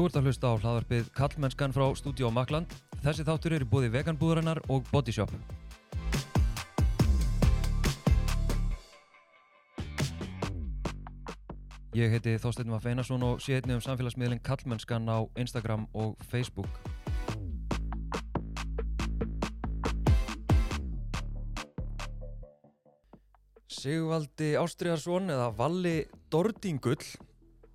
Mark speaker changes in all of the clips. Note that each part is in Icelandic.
Speaker 1: Þú ert að hlusta á hlaðarpið Kallmennskan frá Stúdíó Makland. Þessi þáttur er í búði veganbúðarinnar og Bodyshop. Ég heiti Þorstein Maff Einarsson og sé einnig um samfélagsmiðlinn Kallmennskan á Instagram og Facebook. Sigvaldi Ástriðarsson eða Valli Dordingull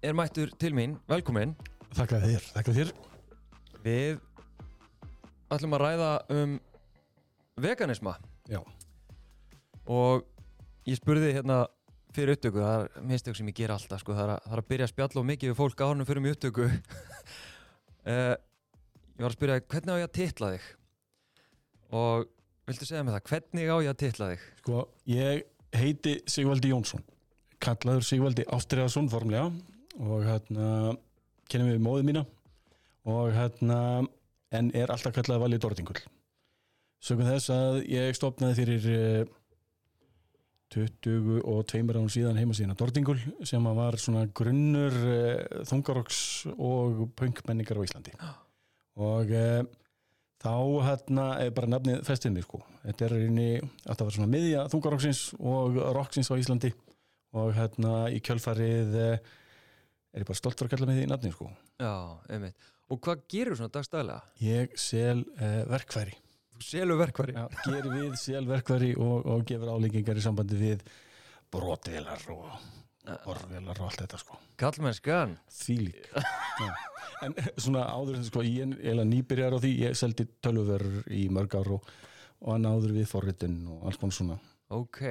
Speaker 1: er mættur til mín. Velkomin.
Speaker 2: Þakka þér, þakka þér.
Speaker 1: Við ætlum að ræða um veganisma.
Speaker 2: Já,
Speaker 1: og ég spurði hérna fyrir upptöku, það er mistök sem ég ger alltaf sko, það er að, það er að byrja að spjalla og mikið við fólk á hannum fyrir mig upptöku. Uh, Ég var að spyrja hvernig á ég að titla þig? Og viltu segja mig það, hvernig á ég að titla þig?
Speaker 2: sko, ég heiti Sigvaldi Jónsson. Kallaður Sigvaldi Ástriðarsson formlega. Og hérna kennum við móðið mína og hérna en er alltaf kallað Valli Dordingull sögum þess að ég stopnaði fyrir eh, 22 árum síðan heimasíðina Dordingull sem að var svona grunnur eh, þungaroks og punkmenningar á Íslandi. Og eh, þá hérna er bara nafnið festinni sko. þetta er reyni að það var svona miðja þungaroksins og roksins á Íslandi. Og hérna í kjölfarið eh, er ég bara stolt að kalla með því nafni sko.
Speaker 1: Já, einmitt. Og hvað gerur svona dagstæðlega?
Speaker 2: ég sel uh, verkfæri
Speaker 1: Þú selur verkværi.
Speaker 2: Já, gerir við sel verkfæri og, og gefur álíkingar í sambandi við brotvelar og orvelar og allt þetta sko
Speaker 1: Kallmennskan.
Speaker 2: Já. en svona áður en sko ég er nýbyrjar á því ég seldi tölvuverur í mörg ár og, og hann áður við forritin og alls konar svona
Speaker 1: Ok,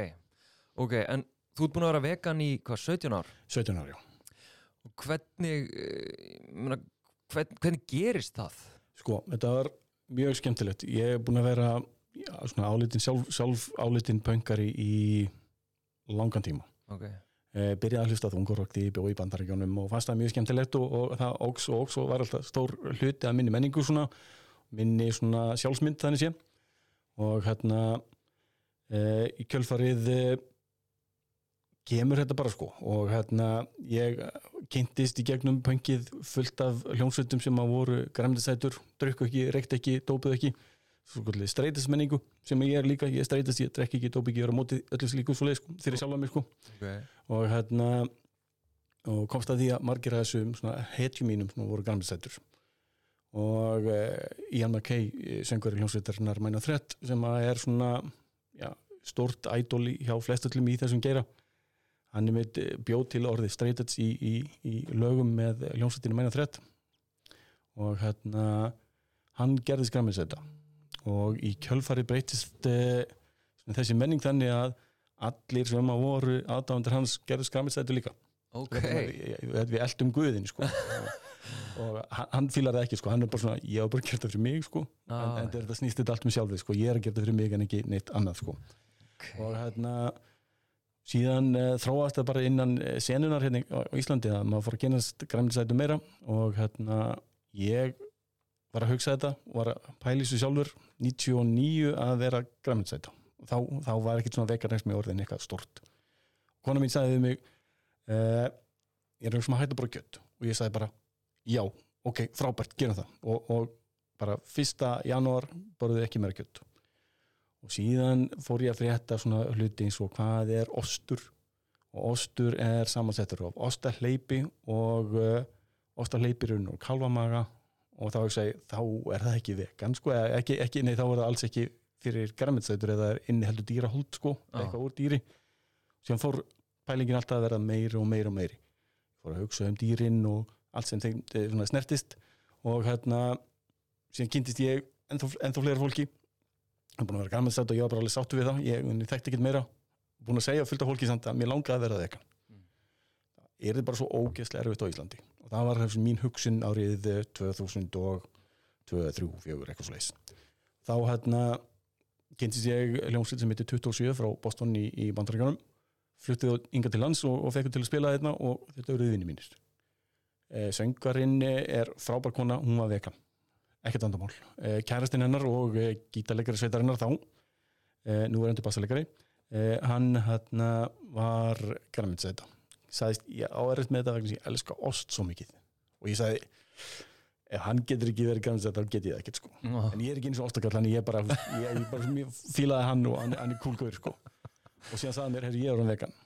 Speaker 1: ok, en þú ert búin að vera vegan í hvað, 17 ár?
Speaker 2: 17 ár já
Speaker 1: hvernig, eh, ég meina, hvern, hvernig gerist það?
Speaker 2: Sko, þetta var mjög skemmtilegt. Ég er búin að vera já, svona álitin, sjálf, sjálf álitin pöngari í langan tíma.
Speaker 1: Ok,
Speaker 2: E, byrjaði að hlusta þungurokti, bjóð í bandaríkjónum og fannst það mjög skemmtilegt og, og það óks og óks og var alltaf stór hluti að minni menningu svona, minni svona sjálfsmynd þannig sé og hérna e, í kjölfarið e, kemur þetta bara sko og hérna ég kynntist í gegnum pöngið fullt af hljómsveitum sem að voru græmdisætur, drukku ekki, reykt ekki, dópuð ekki svo kvöldið streytismenningu sem ég er líka, ég streytist, ég drekk ekki, dóp ekki, ég er á móti öllu slíku svo leið sko, þegar ég sjálfa mig sko.
Speaker 1: Ok,
Speaker 2: og hérna og komst að því að margir þessum svona hetjum mínum svona voru græmdisætur og uh, Ian McKay söngur í hljómsveitarinnar Mæna Þrett sem að er svona já, stort ædoli hjá flestullum í þessum geira hann er með bjóð til orðið streytits í, í, í lögum með hljómsveitinu Mæna Þrett og hérna hann gerði skræmiðsveita og í kjölfari breytist uh, þessi menning þannig að allir sem að voru aðdáðandur hans gerðu skræmiðsveitu líka
Speaker 1: ok,
Speaker 2: við, við eldum guðin sko. og, og hann, fílar það ekki sko. hann er bara svona, ég hef bara gert það fyrir mig sko. en,
Speaker 1: Ah,
Speaker 2: en þetta snýst þetta allt með sjálfið sko. ég er að gera það fyrir mig en ekki neitt annað sko. og hérna síðan uh, þróast það bara innan uh, senunar hérna á Íslandi að maður fór að kynast græmdisætu meira og hérna ég var að hugsa þetta og var að pæla þessu sjálfur 99 að vera græmdisæta þá, þá var ekkert svona vekarnæst með orðin eitthvað stort kona mín sagði við mig uh, ég er um að hætta bara kjött og ég sagði bara já, ok, frábært, gerum það. Og, og bara fyrsta janúar borðið ekki meira kjött og síðan fór ég að frétta svona hluti eins og hvað er ostur? Og ostur er samansettur af ostahleipi og uh, ostahleipirun og kalvamaga og þá, segi, þá er það ekki vegan sko, ekki, ekki, nei þá er það alls ekki fyrir græmitsætur eða inni heldur dýrahald sko, eitthvað úr dýri. Síðan fór pælingin alltaf að vera meiri og meiri og meiri. Fór að hugsa um dýrin og allt sem þeim eh, snertist. Og hérna síðan kynntist ég ennþá, ennþá fleira fólki er búin að vera gaman sætt og ég var bara alveg sáttu við það. Ég, ég þekkti ekkert meira. Búin að segja fullt af fólki samt að mér langaði að vera vegan mm. er þið bara svo ógeðslega erfitt á Íslandi. Og það var þessi mín hugsun árið eh, 2000 og 2, 3, 4 eitthvað leis þá hérna kynntist ég hljómsveit sem heitir 27 frá Boston í, í bandaríkjanum fluttið yngar til lands og, og fekkum til að spila þetta og þetta eru vinni mínir. E, söngarinn er frábær kona, hún var vegan ekkert vandamál. E, kærastinn hennar og e, gítarleikari sveitarinnar þá e, nú er endur bassaleikari e, hann hérna var græmitsveita sagðist, ég á erfitt með þetta vegna að ég elska ost svo mikið. Og ég sagði ef hann getur ekki verið grænsett þá get ég það ekkert sko.
Speaker 1: Ó,
Speaker 2: en ég er ekki eins og ástakall þannig ég bara, ég, ég bara ég fílaði hann og hann, hann er kúlgöður sko. Og síðan hann mér, herri ég er hann vegan.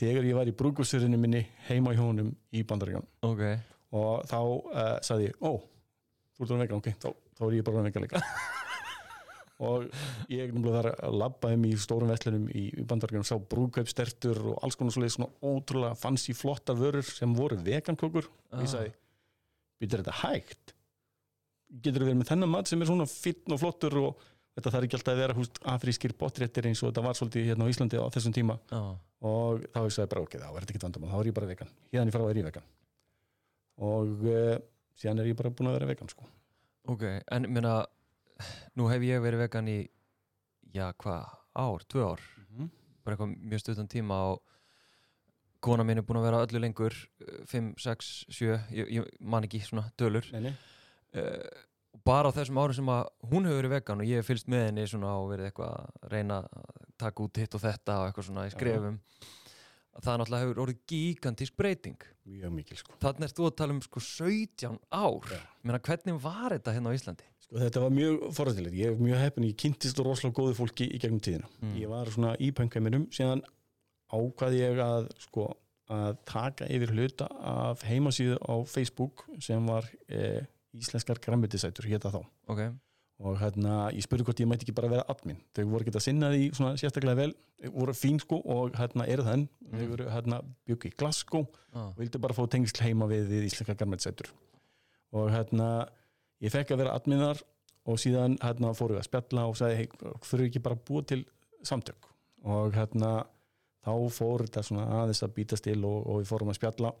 Speaker 2: Þegar ég var í brúkusurinu minni heima í honum í bandaríkan
Speaker 1: ok.
Speaker 2: og þá uh, sagði ég, ó þú ert hann vegan, ok, þá, þá er ég bara hann vegan líka. Og ég nefnilega þar að labba um í stórum vestlunum í, bandaríkanum, sá brúkaupstertur og alls konar svoleiðis svona ótrúlega fancy flottar vörur sem voru vegankökur og ég sagði, býtur þetta hægt? Getur verið með þennan mat sem er svona finn og flottur og þetta þarf ekki alltaf að vera húst afrískir botréttir eins og þetta var svolítið hérna á Íslandi á þessum tíma.
Speaker 1: Já,
Speaker 2: og þá ég sagði bara ok, þá er þetta ekki vandamál, þá er ég bara vegan. Hérna í frá er ég vegan. Og uh, síðan er ég bara búin að vera vegan sko.
Speaker 1: ok, en meina nú hef ég verið vegan í já, hvað, ár, tvö ár? Bara eitthvað mjög stuttan tíma og kona mín er búin að vera öllu lengur 5, 6, 7 ég, ég man ekki svona dölur
Speaker 2: Nei, nei.
Speaker 1: uh, bara á þessum árum sem að hún hefur verið vegan og ég hef fylgst með henni svona og verið eitthvað að reyna að taka út hitt og þetta og eitthvað svona í skrefum það náttúrulega hefur orðið gigantísk breyting
Speaker 2: mjög mikil sko.
Speaker 1: þannig er þú að tala um sko 17 ár
Speaker 2: Já.
Speaker 1: Meina, hvernig var þetta hérna á Íslandi?
Speaker 2: sko þetta var mjög forrættilegt, ég er mjög heppin ég kynntist rosalega góðu fólki í gegnum tíðina
Speaker 1: Mm.
Speaker 2: ég var svona í pöngheiminum síðan ákvað ég að sko að taka yfir hluta af heimasíðu á Facebook sem var eh, íslenskar græmmetisætur hétta þá
Speaker 1: ok,
Speaker 2: og hérna ég spurði hvort ég mætti ekki bara vera admin. Þau voru ekki að sinna því svona sérstaklega vel. Voru fín sko og hérna eru þann
Speaker 1: Mm.
Speaker 2: þau voru hérna byggu í Glasgow
Speaker 1: ah.
Speaker 2: og vildi bara fá tengsl heima við, við íslenska garmetsætur og hérna ég fekk að vera adminar og síðan hérna fóru við að spjalla og sagði hey, þurfu ekki bara búa til samtök? Og hérna þá fór þetta svona aðeins að býtast til og, og við fórum að spjalla.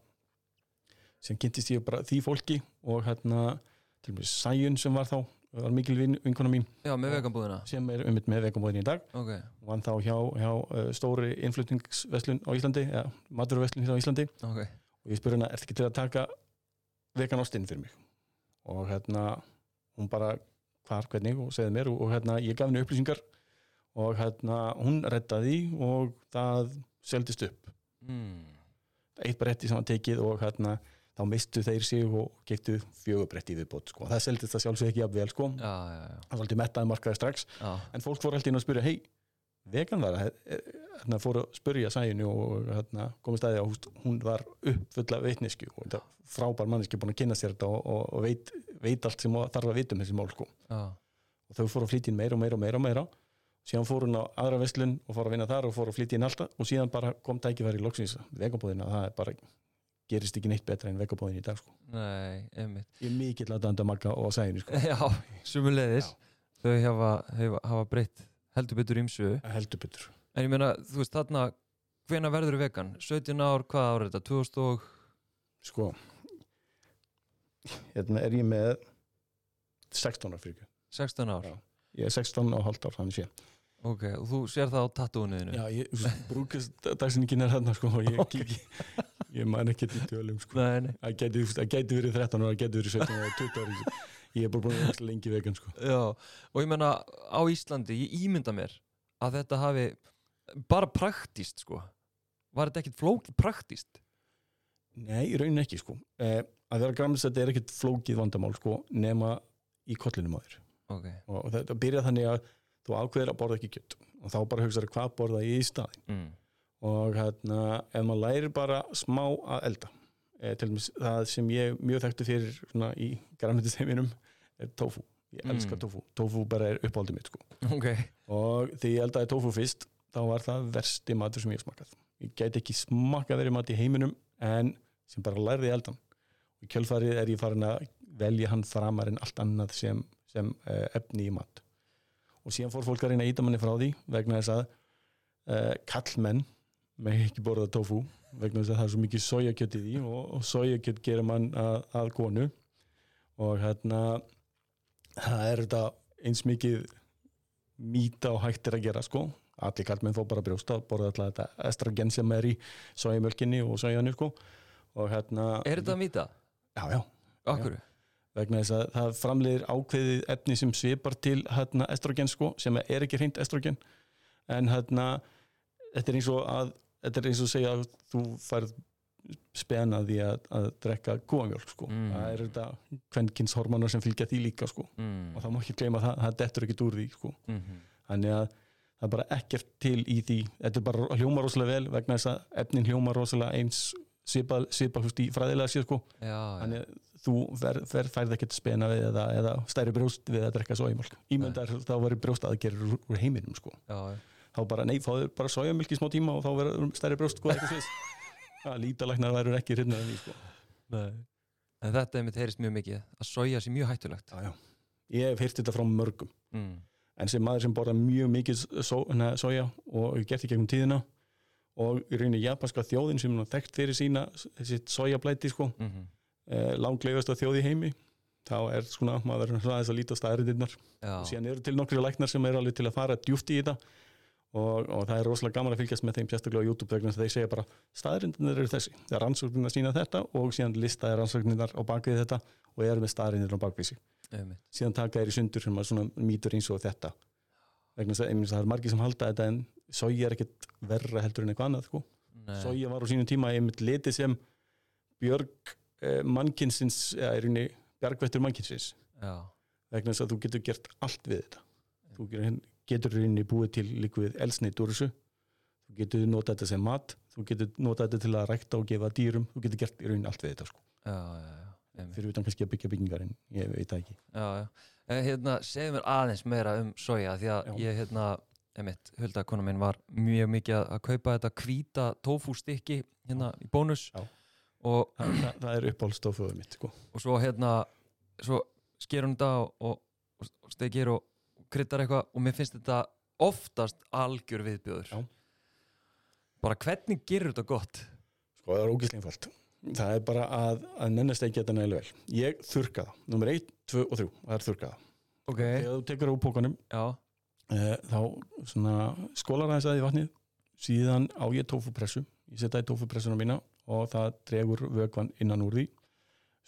Speaker 2: Sem kynntist ég bara því fólki og hérna til og með Sæjun sem var þá var mikil vin, vinkona mín.
Speaker 1: Já, með
Speaker 2: Og-
Speaker 1: veganbúðina
Speaker 2: sem er umitt með vegamóðin í dag.
Speaker 1: Ok,
Speaker 2: vann þá hjá, hjá uh, stóri innflutningsveslun á Íslandi eða maturveslun hér á Íslandi.
Speaker 1: Ok,
Speaker 2: og ég spurði hana, ertu ekki til að taka vegan ostinn fyrir mig? Og hérna hún bara hvar, hvernig? Og segði mér og, og hérna ég gaf henni upplýsingar. Og hérna hún rettaði og það seldist upp.
Speaker 1: Mm.
Speaker 2: eitt bretti sem var tekið og hérna þá mistu þeir sig og geittu fjögubretti viðbót sko. það seldist það sjálfsög ekki jafnvel sko. það var alltaf mettaði markaði strax
Speaker 1: já.
Speaker 2: en fólk fór alltaf inn að spyrja hei, vegan var það hérna fór að spyrja sæjunu og hérna komið staði að hún var uppfull af veitnisku og þetta frábær manneski búin að kynna sér þetta og, og, og veit, veit allt sem þarf að vita um þessi mál sko. og þau fóru að flytja inn meira og meira og meira og meira síðan fór hún á aðra veslun og fór að vinna þar og fór að flytja inn alltaf og síðan bara kom tækifæri í loksins vegabóðina það er bara gerist ekki neitt betra en vegabóðin í dag sko.
Speaker 1: nei, einmitt
Speaker 2: ég er mikill að danda makka og sæjunu sko.
Speaker 1: já, sumulegðis þau hafa, hafa, hafa breytt heldur betur ímsu
Speaker 2: heldur betur
Speaker 1: en ég meina, þú veist, þarna hvena verður vegan? 17 ár, hvað ár er þetta? 2000 og
Speaker 2: sko hérna er ég með 16 ára fyrir
Speaker 1: 16 ár
Speaker 2: Já. ég er 16 og halvt ár þannig sé
Speaker 1: ok, og þú sér það á tattúinuðinu
Speaker 2: já, ég, brúkast dagsinningin er hérna sko og ég,
Speaker 1: Ok.
Speaker 2: okay. Ég man ekki í tölum sko.
Speaker 1: Nei, nei,
Speaker 2: það gæti, gæti verið 13 ára, það gæti verið 17 ára 20 ára, ég er bara búin að vera lengi vegan sko.
Speaker 1: Já og ég meina, á Íslandi, ég ímynda mér að þetta hafi bara praktíst, sko. Var þetta ekkit flókið praktíst?
Speaker 2: nei, í rauninni ekki sko. Eh, að vera græmsætti er ekkit flókið vandamál sko nema í kollinum á þér.
Speaker 1: Ok,
Speaker 2: og þetta byrja þannig að þú ákveðir að borða ekki kjött og þá bara hugsaður hvað borða ég í staðin
Speaker 1: mm.
Speaker 2: Og hérna, ef maður lærir bara smá að elda e, til dæmis það sem ég mjög þekktu fyrir svona í græmyndisteiminum er tofu, ég
Speaker 1: Mm.
Speaker 2: elska tofu. Tofu bara er uppáldið mitt sko.
Speaker 1: Ok,
Speaker 2: og þegar ég eldaði tofu fyrst þá var það versti matur sem ég smakað ég gæti ekki smakað verið mat í heiminum en sem bara lærði ég eldan og í kjölfarið er ég farin að velja hann framar en allt annað sem, sem uh, efni í mat. Og síðan fór fólk að reyna að íta manni frá því vegna þess að uh, kallmenn með ekki borða tofu vegna þess að það er svo mikið sojakjöt í því og, og sojakjöt gerir mann að, að konu. Og hérna það er þetta eins mikið mýta og hægt er að gera sko. Allir kallmenn fá bara brjósta borða alltaf þetta estragen sem er í sojamjölkinni og sojanu sko. Og hérna
Speaker 1: er þetta mýta?
Speaker 2: já, já,
Speaker 1: Akkur?
Speaker 2: vegna þess að það framleiðir ákveðið efni sem svipar til hérna estrogen sko sem er ekki hreint estrogen. En hérna þetta er eins og að þetta er eins og segja að þú færð spena því að, að drekka góðamjólk sko.
Speaker 1: Mm.
Speaker 2: það er þetta kvenkins hormonar sem fylgja því líka sko.
Speaker 1: mm.
Speaker 2: og það má ekki gleyma að það, það dettur ekkert úr því sko.
Speaker 1: Mhm.
Speaker 2: þannig að það er bara ekkert til í því þetta er bara hljómar rosalega vel vegna þess að efnin hljómar rosalega eins svipa, svipa húst í fræðilega sér sko.
Speaker 1: já,
Speaker 2: þannig að þú fer, fer, færð ekkert spena við eða, eða stærri brjóst við að drekka sojamjólk ímyndar þá verður brjóst aðgerður úr, heiminum sko.
Speaker 1: já, já.
Speaker 2: Þá bara, nei, fáður bara sojamjólk í smá tíma og þá verður stærri brjóst sko, eitthvað slis að lítalæknar verður ekki hrifnir af því sko.
Speaker 1: en þetta er mitt heyrist mjög mikið að soja sé mjög hættulegt
Speaker 2: já, já. ég hef heyrt þetta frá mörgum
Speaker 1: mm.
Speaker 2: en sem maður sem borða mjög mikið soja og hefur gert í gegnum tíðina og í rauninni japanska þjóðin sem er þekkt fyrir sína sitt sojablæti sko,
Speaker 1: Mm -hmm.
Speaker 2: eh, langlegasta þjóð í heimi þá er svona, maður verður svona aðeins að líta á staðarindirnar og síðan eru til nokkri læknar sem er alveg til að fara djúft í þetta og, og það er rosalega gaman að fylgjast með þeim sérstaklega á YouTube vegna þess að þeir segja bara staðarindirnar eru þessi, það er rannsóknirna sína þetta og síðan listaði rannsóknirnar á bakvið þetta og eru með staðarindirnar á bakvið sig. Síðan taka þeir í sundur sem að svona mýtur eins og þetta. Vegna þess að það er margir sem halda þetta en soja er ekkit verra heldur en eitthvað annað sko.
Speaker 1: Nei.
Speaker 2: soja var á sínum tíma einmitt litið sem björg eh, mannkinsins eða í rauninni bjargvættur mannkinsins
Speaker 1: já,
Speaker 2: vegna þess að þú getur gert allt við þetta. Þú getur, getur rauninni búið til líkvið elsneitt úr þessu þú getur notað þetta sem mat þú getur notað þetta til að rækta og gefa dýrum þú getur gert í rauninni allt við þetta sko.
Speaker 1: já, já, já,
Speaker 2: fyrir utan kannski að byggja byggingar en ég veit það ekki
Speaker 1: já, já. Hérna, segðu mér aðeins meira um soja því að ég, hérna, emitt, hulda kona minn var mjög mikið að- kaupa þetta hvíta tofu stykki hérna í bónus og,
Speaker 2: það, það, er uppáhaldstoföðu mitt sko.
Speaker 1: og svo hérna svo sker hún þetta og, og, og stekir og kryddar eitthvað og mér finnst þetta oftast algjör viðbjöður
Speaker 2: Já.
Speaker 1: bara hvernig gerur þetta gott
Speaker 2: Sko það er ógislega einfalt. Það er bara að, að nennast ekki þetta nægilega vel. Ég þurrka það. Númer 1, 2 og 3. Það er þurrka það.
Speaker 1: ok,
Speaker 2: Þegar þú tekur á pókanum
Speaker 1: já,
Speaker 2: e, þá svona skólar aðeins að í vatnið. Síðan á ég tófupressu. Ég setja í tófupressuna mína og það dregur vökvan innan úr því.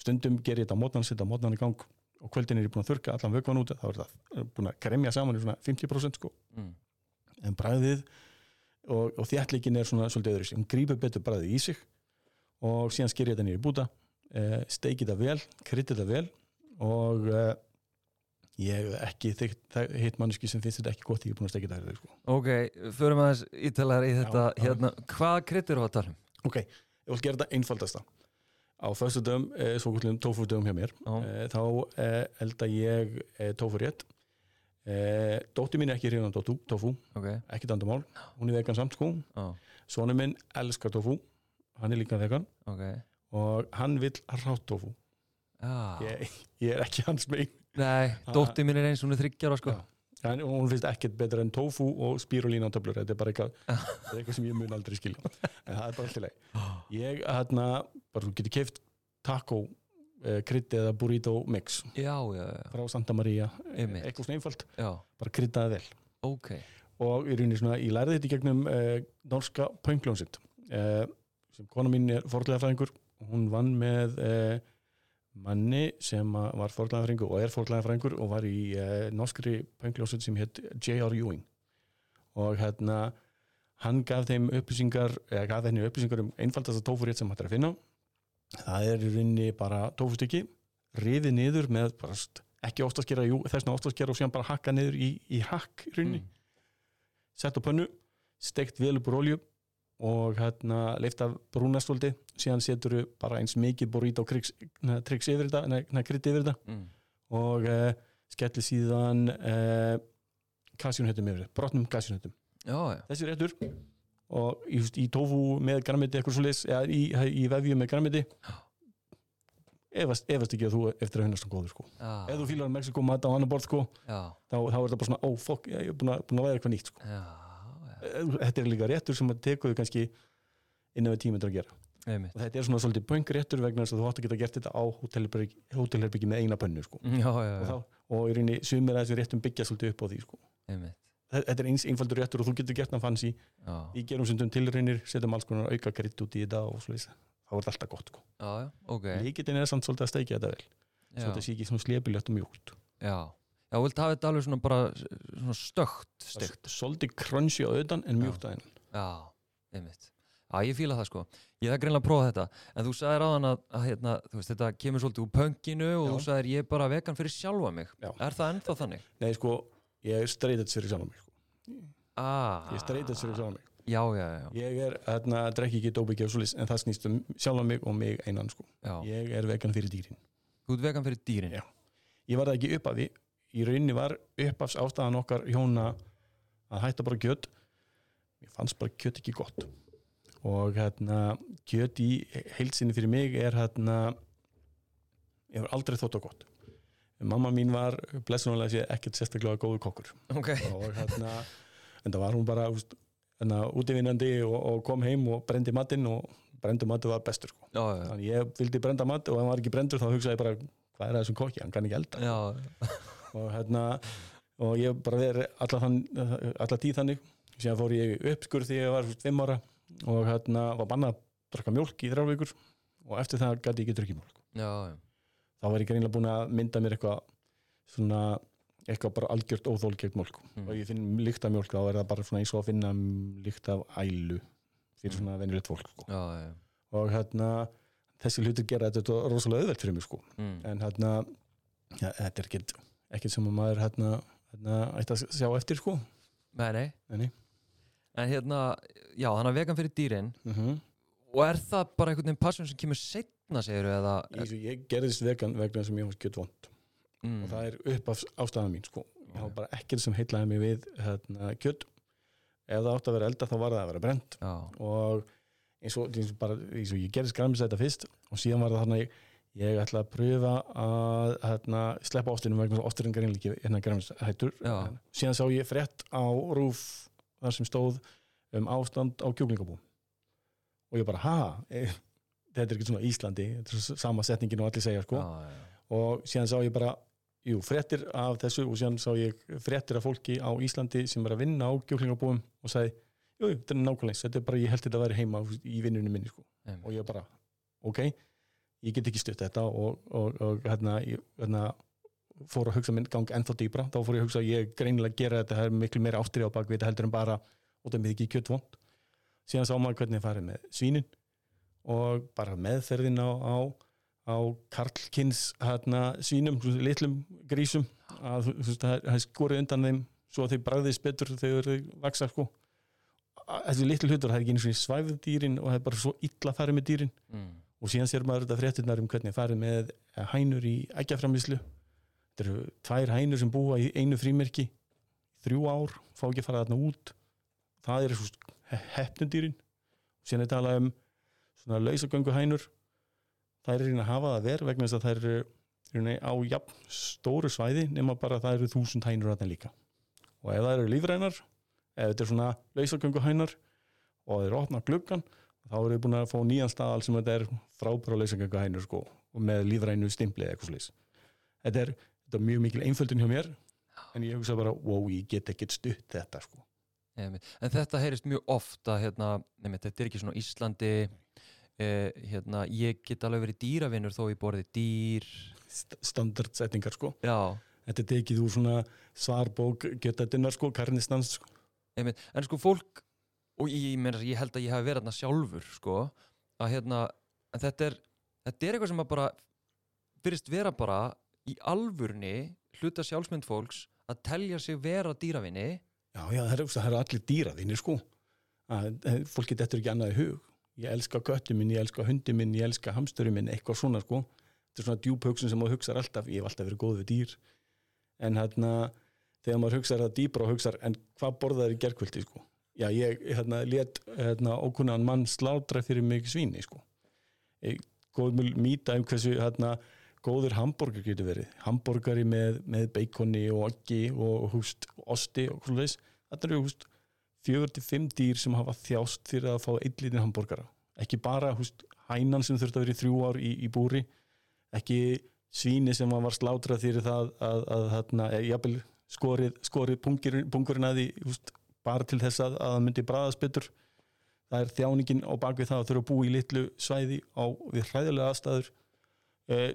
Speaker 2: Stundum ger ég þetta á mótnan, setja mótnan í gang og kvöldin er ég búin að þurrka allan vökvan út. Þá er það búin að kremja saman í svona 50% sko.
Speaker 1: mm.
Speaker 2: En bræðið og, og þjættleikin er svona svolítið öðru. Hún grípur betur bræðið í sig og síðan sker ég þetta nýri búta uh, steiki þetta vel, krytti þetta vel og uh, ég hef ekki hitt manneski sem finnst þetta ekki gott, ég er búin að steiki þetta fyrir, sko.
Speaker 1: ok, förum aðeins ítalar í þetta
Speaker 2: Já,
Speaker 1: hérna, hvað kryddar þú að tala um?
Speaker 2: ok, ég vil gera þetta einfaldasta á föstu dögum, uh, svo kvöldum tofu dögum hjá mér. Uh, þá uh, elda ég uh, tofu rétt uh, dóttir mín er ekki hrifin á tofu, tofu
Speaker 1: ok,
Speaker 2: ekki dandamál, hún er vegan samt sko.
Speaker 1: Já,
Speaker 2: Sónu minn elskar tofu hann er líka vegan.
Speaker 1: Ok.
Speaker 2: Og hann vill rátt tofu
Speaker 1: já,
Speaker 2: ég, ég er ekki hans megin.
Speaker 1: Nei, dóttir mín er eins hún er þryggjar sko.
Speaker 2: Já. En hún finnst ekkert betra en tofu og spirulína töflur, þetta er bara eitthvað, eitthvað sem ég mun aldrei skilja. En það er bara alltaf leið ég hérna, bara þú getur keift taco, eh, krydd eða burrito mix
Speaker 1: já, já, já,
Speaker 2: frá Santa Maria,
Speaker 1: Einmitt.
Speaker 2: eitthvað svona einfalt.
Speaker 1: Já,
Speaker 2: bara kryddaði vel.
Speaker 1: Ok.
Speaker 2: Og rauninni svona, ég lærði þetta í gegnum eh, norska pöngljónsitt eh, sem kona mín er forðlegafræðingur hún vann með eh, manni sem var forðlegafræðingur og er forðlegafræðingur og var í eh, norskri pöngljónsitt sem hétt J.R. Ewing og hérna hann gaf þeim upplýsingar eða gaf henni upplýsingar um einfaldasta tófurétt sem hægt er að finna það er í rauninni bara tófustykki rifið niður með bara ekki óstaskera, jú, þessna óstaskera og síðan bara hakka niður í, í hakk rauninni
Speaker 1: mm.
Speaker 2: sett á pönnu, steikt vel upp úr olju og hérna leift af brúnastóldi, síðan setur bara eins mikið burrito krigs, triks yfir þetta, neða krydd yfir þetta.
Speaker 1: Mm.
Speaker 2: og uh, skelli síðan uh, kasjunhöttum yfir þetta, brotnum
Speaker 1: já,
Speaker 2: þessi réttur. Og í, í tofu með græmiti eitthvað svo leis, eða í, í vefju með græmiti efast, efast ekki að þú eftir að finnast um góður sko.
Speaker 1: já,
Speaker 2: ef þú fílar Mexiko mat á annar borð sko, þá, þá er þetta bara svona, ó oh, fokk, ég er búin að, búin að væða eitthvað nýtt sko.
Speaker 1: já,
Speaker 2: þetta er líka réttur sem að tekur þau kannski innan við tímyndur að gera.
Speaker 1: Einmitt.
Speaker 2: Og þetta er svona svolítið pönk réttur vegna þess að þú átt að geta gert þetta á hótelherbyggi, með eina pönnu sko.
Speaker 1: já, já,
Speaker 2: og,
Speaker 1: já,
Speaker 2: þá, og í rauninni sumir að þessu réttum byggja svolítið upp á því sko. þetta er eins einfaldur réttur og þú getur gert hann fancy.
Speaker 1: Já,
Speaker 2: í gerum sundum tilraunir, setjum alls konar auka krydd út í þetta og svoleiðis. Þá er þetta gott sko.
Speaker 1: já, já, ok.
Speaker 2: Líkitin er samt svolítið að steikja þetta vel. Svo
Speaker 1: já,
Speaker 2: þetta sé ekki svona slepilegt og mjúkt.
Speaker 1: Já, já, vilt hafa þetta alveg svona bara svona stökt
Speaker 2: er svolítið crunchy á auðan en mjúkt að hennan
Speaker 1: já, einmitt Já, ég fíla það sko. Ég það greinlega að prófa þetta. En þú sagðir áðan að, að hérna, veist, þetta kemur svolítið úr pönginu og
Speaker 2: Já.
Speaker 1: þú sagðir ég er bara vegan fyrir sjálfa mig.
Speaker 2: Já.
Speaker 1: Er það ennþá þannig?
Speaker 2: Nei, sko, ég er edge fyrir sjálf mig sko.
Speaker 1: Ah,
Speaker 2: Ég er edge fyrir sjálf mig
Speaker 1: Já, já, já.
Speaker 2: Ég er, hérna, drekki ekki dóbiki og svoleiðis en það snýst um sjálf mig og mig einan sko.
Speaker 1: já.
Speaker 2: Ég er vegan fyrir dýrin
Speaker 1: Þú ert vegan fyrir dýrin.
Speaker 2: Já. Ég var það ekki upp af því Í rauninni var uppafs ástæðan okkar hjóna að hætta bara kjöt. Mér fannst bara kjöt ekki gott. Og hérna kjöt í heilsinni fyrir mig er hérna ég hefur aldrei þótt á gott. Mamma mín var blessunulega ekkert sérstaklega góður kokkur.
Speaker 1: Ok.
Speaker 2: og hérna en það var hún bara hérna, útivinnandi og, og kom heim og brendi matinn og brendu matu var bestur sko.
Speaker 1: Já, já,
Speaker 2: þannig ég vildi brenda mat og hann var ekki brendur þá hugsaði ég bara hvað er það þessum kokki, hann kann ekki elda.
Speaker 1: Já.
Speaker 2: Og hérna og ég bara verið alla, tíð þannig síðan fór ég uppskurð þegar ég var fimm ára og hérna var bannað að drakka mjólk í þrjár vikur og eftir það gæti ég ekki drukkið
Speaker 1: já.
Speaker 2: þá var ég greinlega búin að mynda mér eitthvað svona eitthvað bara algjört óþól gegn mjólk
Speaker 1: Mm.
Speaker 2: og ég finn lykt af mjólk þá er það bara svona eins og að finna lykt af ælu fyrir svona venjulegt fólk sko.
Speaker 1: Já, já.
Speaker 2: og hérna þessi hlutur gera þetta rosalega auðvelt fyrir mig sko.
Speaker 1: Mm.
Speaker 2: en hérna ja, þetta er ekkert, ekkert sem að maður hérna, hérna ætti að sjá eftir sko.
Speaker 1: Nei, nei.
Speaker 2: Nei.
Speaker 1: En hérna, já, hann er vegan fyrir dýrin
Speaker 2: mm -hmm.
Speaker 1: og er það bara einhvern veginn passion sem kemur setna, segir eða...
Speaker 2: ég, ég gerðist vegan vegna sem ég var skjöld vond
Speaker 1: Mm.
Speaker 2: og það er upp af ástæðan mín sko. ég hafa bara ekkert sem heitlaði mig við hérna, kjöt ef það átti að vera elda þá var það að vera brent og eins og, eins og, bara, eins og ég gerðist græmisæta fyrst og síðan var það þannig ég ætla að pröfa að hérna, sleppa ástinum vegna ásturinn greinleiki hérna græmisættur
Speaker 1: Já.
Speaker 2: síðan sá ég frétt á rúf þar sem stóð um ástand á kjúklingabú og ég bara, ha e, þetta er ekki svona Íslandi þetta er sama setningin og allir segja sko
Speaker 1: já, já.
Speaker 2: og síðan sá ég bara jú, fréttir af þessu og síðan sá ég fréttir af fólki á Íslandi sem er að vinna á kjúklingabúum og sagði, jú, þetta er nákvæmlega eins, þetta er bara, ég held þetta að vera heima í vinnunum minni sko. Og ég bara, ok ég get ekki stutt þetta og, og, og hérna, hérna fór að hugsa minn gang ennþá dýbra þá fór ég að hugsa að ég greinilega gera þetta það er miklu meira ástrið á bakvið þetta heldur en bara og það með ekki kjötvond síðan sá maður hvernig það farið með svínin og bara meðferðin á, á, á karlkins hérna, svínum, litlum grísum að það skorið undan þeim svo að þeir bræðist betur þegar þau vaksa sko. Þessi litlu hlutur, það er ekki eins og svæfð dýrin og það er bara svo illa farið með dýrin.
Speaker 1: Mm.
Speaker 2: Og síðan sér maður þetta fréttirnar um hvernig farið með hænur í ægjaframislu þetta eru tvær hænur sem búa í einu frímerki. Þrjú ár, fá ekki að fara þarna út. Það eru svo hefnundýrin síðan er talað um svona lausagöngu hænur það er reyna að hafa það verð vegna þess að það eru rauninni á jafn stóru svæði nema bara að það eru þúsund hænur þarna líka. Og ef það eru lífrænar ef þetta er svona lausagöngu hænar og þeir opna gluggan þá eru þið búin að fá nýjan staðal sem þetta er frábæra lausagöngu hænur sko, og með lífrænu stimpli eða eitthvað slís þetta er, þetta er mjög mikil einföldun hjá mér en ég hugsa bara, wow, ég get ekkert stutt þetta sko.
Speaker 1: En þetta heyrist mjög ofta hérna, nefnir, þetta er ekki svona Íslandi eh, hérna, ég get alveg verið dýravinnur þó ég borði dýr
Speaker 2: St- standardsetningar sko.
Speaker 1: Já,
Speaker 2: þetta er tekið úr svona svarbók getatinnar sko, karnistans sko.
Speaker 1: en sko fólk og ég, meina, ég held að ég hafi verið þarna sjálfur sko, að hérna þetta er, þetta er eitthvað sem að bara fyrst vera bara í alvurni hluta sjálfsmynd fólks að telja sig vera dýravinni
Speaker 2: já, já, það eru, eru allir dýraðinni sko. að, að, fólk get eftir ekki annað í hug ég elska köttu minn, ég elska hundi minn ég elska hamstöru minn, eitthvað svona sko. þetta er svona djúb hugsun sem maður hugsar alltaf ég hef alltaf verið góð við dýr en hérna, þegar maður hugsar það dýbra og hugsar, en hvað borðaður í gerkvöldi sko? Já, ég hérna, let hérna, ókunnan mann slátra fyrir mig svíni sko. ég, góð mjög mýta um hversu hérna, góður hambúrgar getur verið. Hambúrgari með, með beikoni og oggi og húst, osti og svona þess þetta eru húst fjögur til fimm dýr sem hafa þjást fyrir að fá einn litin hambúrgara ekki bara húst hænan sem þurfti að vera í þrjú ár í, í búri. Ekki svíni sem var slátrað fyrir það að, að, að, að jafnvel skorið, skorið pungurinn að því húst, bara til þess að, að það myndi bræðast betur. Það er þjáningin á bakvið það að þurfa að búa í litlu svæði á við hræðilega aðstæður. Eh,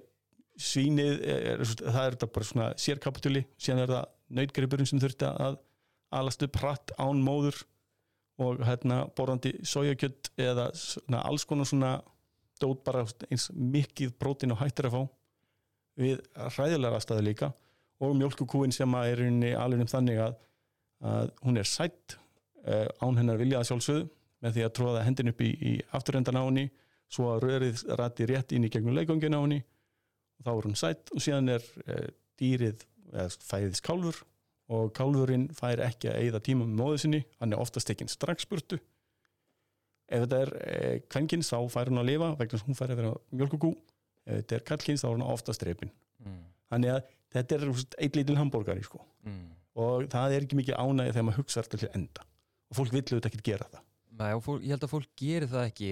Speaker 2: svínið er, það er þetta bara svona sérkapituli síðan er það nautgripurinn sem þurfti að alast upp hratt án móður og hérna borðandi sojakjöld eða svona, alls konar svona dót bara eins mikið prótín og hættir að fá við hræðilega aðstæðu líka. Og mjölkukúin sem er alveg um þannig að, að hún er sætt uh, án hennar vilja að sjálfsögðu með því að tróða hendin upp í, í afturrendan á henni svo að rörið rætti rétt inn í gegnum leikongin á henni og þá er hún sætt og síðan er uh, dýrið eða fæðis kálfur og kálfurinn fær ekki að eigða tíma með móðu sinni, hann er oftast tekinn strax burtu ef þetta er eh, kvenkins þá fær hún að lifa vegna hún fær að vera mjölkukú ef þetta er kallkins þá er hún oftast drefin
Speaker 1: mm.
Speaker 2: þannig að þetta er eitt lítil hambúrgari sko.
Speaker 1: Mm.
Speaker 2: Og það er ekki mikið ánægja þegar maður hugsa til enda. Og fólk vill auðvitað ekki gera það.
Speaker 1: Nei, og fólk, ég held að fólk gerir það ekki.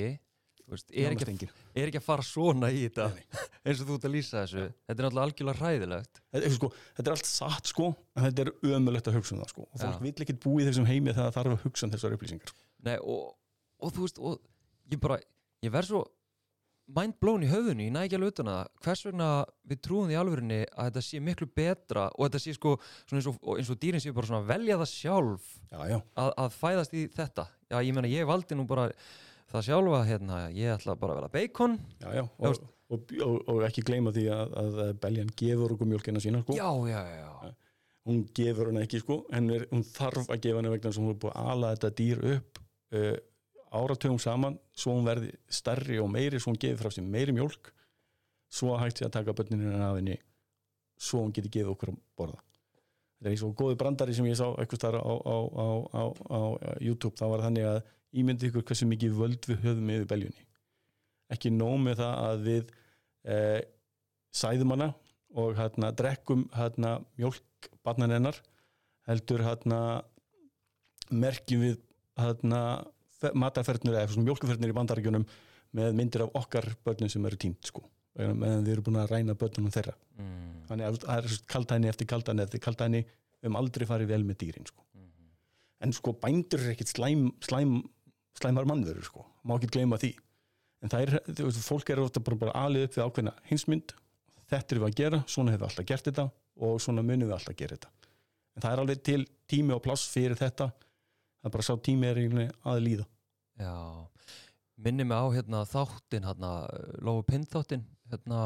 Speaker 1: Veist, er, ekki,
Speaker 2: enginn.
Speaker 1: er ekki að fara svona í þetta eins og þú ert að lýsa þessu. Þetta er náttúrulega algjörlega hræðilegt.
Speaker 2: Þetta, sko, þetta er allt satt sko en þetta er ömulegt að hugsa um það sko. Og fólk
Speaker 1: Já.
Speaker 2: vill ekki búi þessum heimi þegar það þarf að hugsa um þessar upplýsingar
Speaker 1: Nei, og, og þú veist og ég bara, ég verð svo mind blown í höfðunni, ég næ ekki alveg utan að hvers vegna við trúum því alvörinni að þetta sé miklu betra og þetta sé sko eins og, eins og dýrin sé bara svona velja það sjálf
Speaker 2: já, já,
Speaker 1: að, að fæðast í þetta. Já, ég meina, ég valdi nú bara það sjálfa, hérna, ég ætla bara að vera bacon.
Speaker 2: Já, Og, og, og, ekki gleyma því að, að beljan gefur okkur mjölkina sína sko. Hún gefur hana ekki sko. Er, hún þarf að gefa hana vegna að hún er búið að ala þetta dýr upp uh, áratugum saman svo hún verði stærri og meiri svo hún gefi frá sér meiri mjólk svo hægt sér að taka börninu af henni svo hún geti gefið okkur að borða. Þetta er eins og góði brandari sem ég sá eitthvað starf á, á, á, á, YouTube þá var þannig að ímyndi ykkur hversu mikið völd við höfum yfir beljunni. Ekki nóg með það að við eh, sæðum hana og hérna drekkum hérna mjólk barnan hennar heldur hérna merkjum við hérna matarfernur eða svona mjólkufernur í bandarækjunum með myndir af okkar börnum sem eru tínt sko meðan við erum búin að ræna börnunum þeirra
Speaker 1: mm.
Speaker 2: þannig að það er kaldæni eftir kaldæni eftir kaldæni við höfum aldrei farið vel með dýrin sko.
Speaker 1: Mm.
Speaker 2: en sko bændur er ekkit slæm, slæm, slæmar mannverur sko. má ekki gleyma því en það er, þú veist, fólk er ofta bara, bara alið upp við ákveðna hinsmynd þetta er við að gera, svona hefur við alltaf gert þetta og svona munum við alltaf að gera þetta en það er alveg til tími og pláss fyrir þetta það er bara sá tími er að líða
Speaker 1: Já, minni mig á hérna þáttin, hérna, Lófu Pind þáttin, hérna,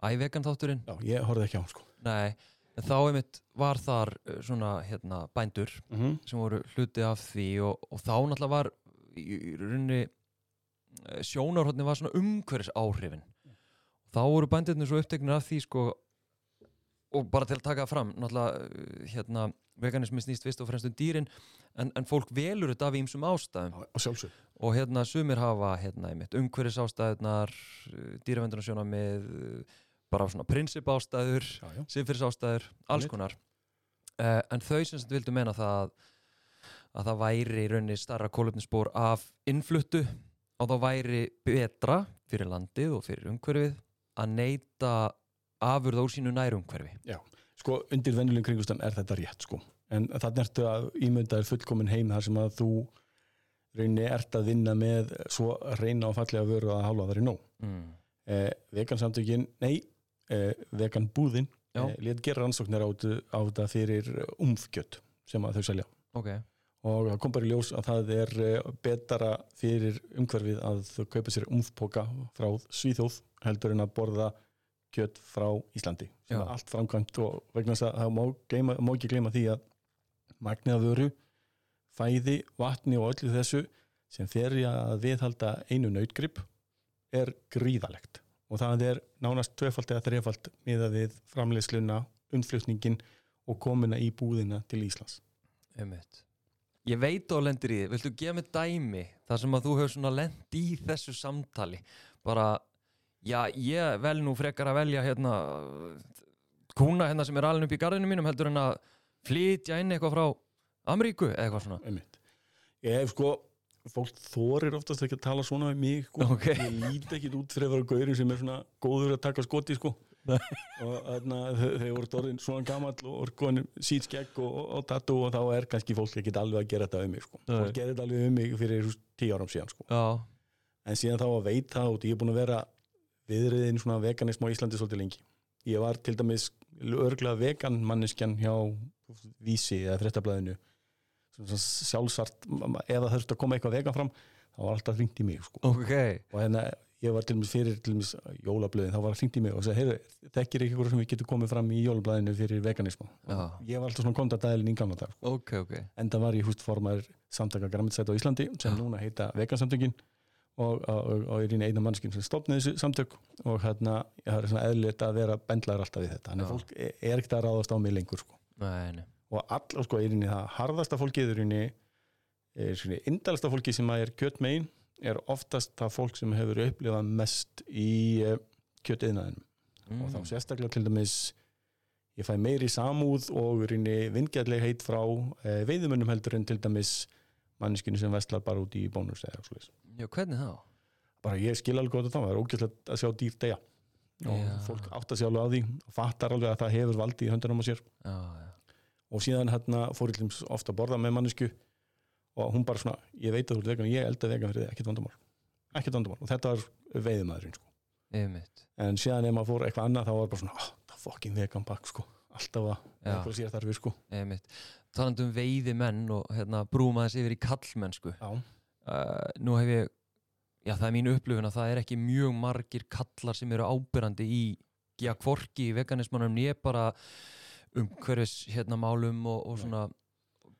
Speaker 1: ævegan þátturinn,
Speaker 2: já, ég horfði ekki á hann, sko
Speaker 1: nei, en þá einmitt var þar uh, svona, hérna, bændur
Speaker 2: mm -hmm.
Speaker 1: sem voru hluti af því og, og þá náttúrulega var í, rauninni eh, sjónarhóttni var svona umhverfis áhrifin. Þá voru bændirnir svo uppteknir af því, sko, og bara til að taka fram, náttúrulega, uh, hérna, veganismi snýst fyrst og fremst um dýrin, en, en fólk velur þetta af ímsum ástæðum.
Speaker 2: sjálfsög
Speaker 1: og hérna sumir hafa hérna einmitt umhverfis ástæðunar dýravendunasjónamið bara svona prinsip ástæður
Speaker 2: já, já.
Speaker 1: siðfyrir ástæður, alls
Speaker 2: Einmitt.
Speaker 1: konar uh, en þau sem sagt vildu meina það að það væri í rauninni starra kólöfnisspor af innfluttu og það væri betra fyrir landið og fyrir umhverfið að neyta afurða úr sínu nærumhverfi
Speaker 2: sko undir venjulegum kringustan er þetta rétt sko. En þannig ertu að ímynda er fullkomin heim þar sem að þú rauninni ert að vinna með svo reyna og fallega vöru að hálfa það er nóg
Speaker 1: mm.
Speaker 2: eh, vegansamtökin, nei eh, veganbúðin eh, létt gera rannsóknir á, á þetta fyrir umfgjöt sem að þau selja.
Speaker 1: Ok,
Speaker 2: og það kom bara í ljós að það er eh, betara fyrir umhverfið að þau kaupa sér umfpoka frá Svíþjóð heldur en að borða kjött frá Íslandi sem er allt framkvæmt og vegna þess að það má, gleyma, má ekki gleyma því að magnið af vöru fæði, vatni og öllu þessu sem fer í að viðhalda einu nautgrip er gríðalegt. Og það er nánast tvöfald eða þrefald miða við framleiðsluna, umflutningin og komuna í búðina til Íslands.
Speaker 1: Einmitt. Ég veit á lendir í því, viltu gefa mig dæmi þar sem að þú hefur svona lend í þessu samtali? Bara, já, ég vel nú frekar að velja hérna kúna hérna sem er alveg upp í garðinu mínum heldur en að flytja inn eitthvað frá Ameríku eða eitthvað svona
Speaker 2: einmitt. Ég hef sko, fólk þorir oftast ekki að tala svona við mig, sko.
Speaker 1: Ok.
Speaker 2: ég líti ekki út fyrir að vera gaurin sem er svona góður að taka skoti, sko. Og þarna þau voru orðin svona gamall og orðin sítt skegg og, og tattoo og þá er kannski fólk ekki alveg að gera þetta um mig, sko. Fólk gerir þetta alveg um mig fyrir tíu árum síðan, sko. En síðan þá að veit það og ég er búin að vera viðriðin svona veganism á Íslandi svolítið lengi. Ég var til dæmis örglega vegan manneskjan hjá Vísi eða fréttablaðinu svona sjálfsart ef það þurfti að koma eitthvað vegan fram þá var alltaf hringt í mig sko.
Speaker 1: ok,
Speaker 2: og hérna ég var til dæmis fyrir til dæmis jólablöðin þá var það hringt í mig og sagði, heyrðu, þekkir ekki eitthvað sem við getum komið fram í jólablaðinu fyrir veganismu
Speaker 1: Já.
Speaker 2: ég var alltaf svona kontatæðilin í gamla dag sko.
Speaker 1: ok, ok
Speaker 2: en það var ég húst formar samtaka græmitsætt á Íslandi sem núna heita vegansamtökin og, og, og, er eina mannskinn sem stopnaði þessu samtök og hérna það er svona eðlilegt að vera bendlaður alltaf við þetta þannig að fólk er er ekkert að ráðast á mig lengur sko.
Speaker 1: nei, nei,
Speaker 2: og all, sko, er inni það harðasta fólkið er inni er svona indalasta fólki sem að er kjötmegin er oftast það fólk sem hefur upplifað mest í uh, kjötiðnaðinum
Speaker 1: mm.
Speaker 2: og þá sérstaklega til dæmis ég fæ meiri samúð og rinni vingjalleg heit frá uh, veiðumönnum heldur en til dæmis manneskinu sem vestlar bara út í bónus eða svoleiðis.
Speaker 1: Já, hvernig þá?
Speaker 2: bara ég skil alveg gott að það það er ógæslegt að sjá dýr deyja og
Speaker 1: Já.
Speaker 2: fólk átt að sjá alveg á því og fattar alveg að það hefur valdi í höndunum á sér
Speaker 1: já, já,
Speaker 2: og síðan hérna fór ég ofta að borða með mannesku og hún bara svona, ég veit að þú ert vegan ég elda vegan fyrir þig, ekkert vandamál ekkert vandamál og þetta var veiðumæðurinn sko. en síðan ef maður fór eitthvað annað þá var bara svona, oh, það er fokkin vegan bakk sko. alltaf að eitthvað sér þarfir sko.
Speaker 1: einmitt, talandi um veiði menn og hérna brúum aðeins yfir í kallmennsku
Speaker 2: já,
Speaker 1: uh, nú hef ég já það er mín upplifun að það er ekki mjög margir kallar sem eru ábyrrandi í já kvorki í veganismannum nýja bara um hverfis hérna málum og, og svona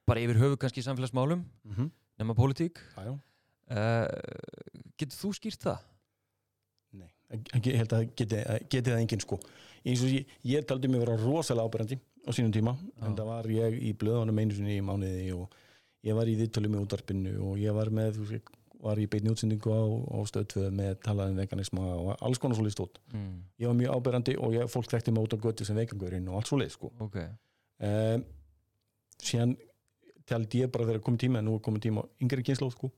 Speaker 1: bara yfir höfu kannski samfélagsmálum
Speaker 2: mm -hmm.
Speaker 1: nema pólitík
Speaker 2: já, já.
Speaker 1: uh, getur þú skýrt það?
Speaker 2: Nei, ég ég held að geti, geti það enginn sko. eins og ég, ég taldi mig vera rosalega ábyrjandi á sínum tíma
Speaker 1: Já.
Speaker 2: en það var ég í blöðunum einu sinni í mánuði og ég var í viðtölu með útarpinu og ég var með var í beinni útsendingu á, á stöðtöðu með talaðum veganisma og alls konar svolítið stótt
Speaker 1: Mm,
Speaker 2: ég var mjög ábyrjandi og ég, fólk þekkti mig út á götu sem vegangurinn og allt svolítið sko.
Speaker 1: ok,
Speaker 2: um, síðan taldi ég bara þegar komið tíma en nú er komið tíma yngri kynnslóð sko.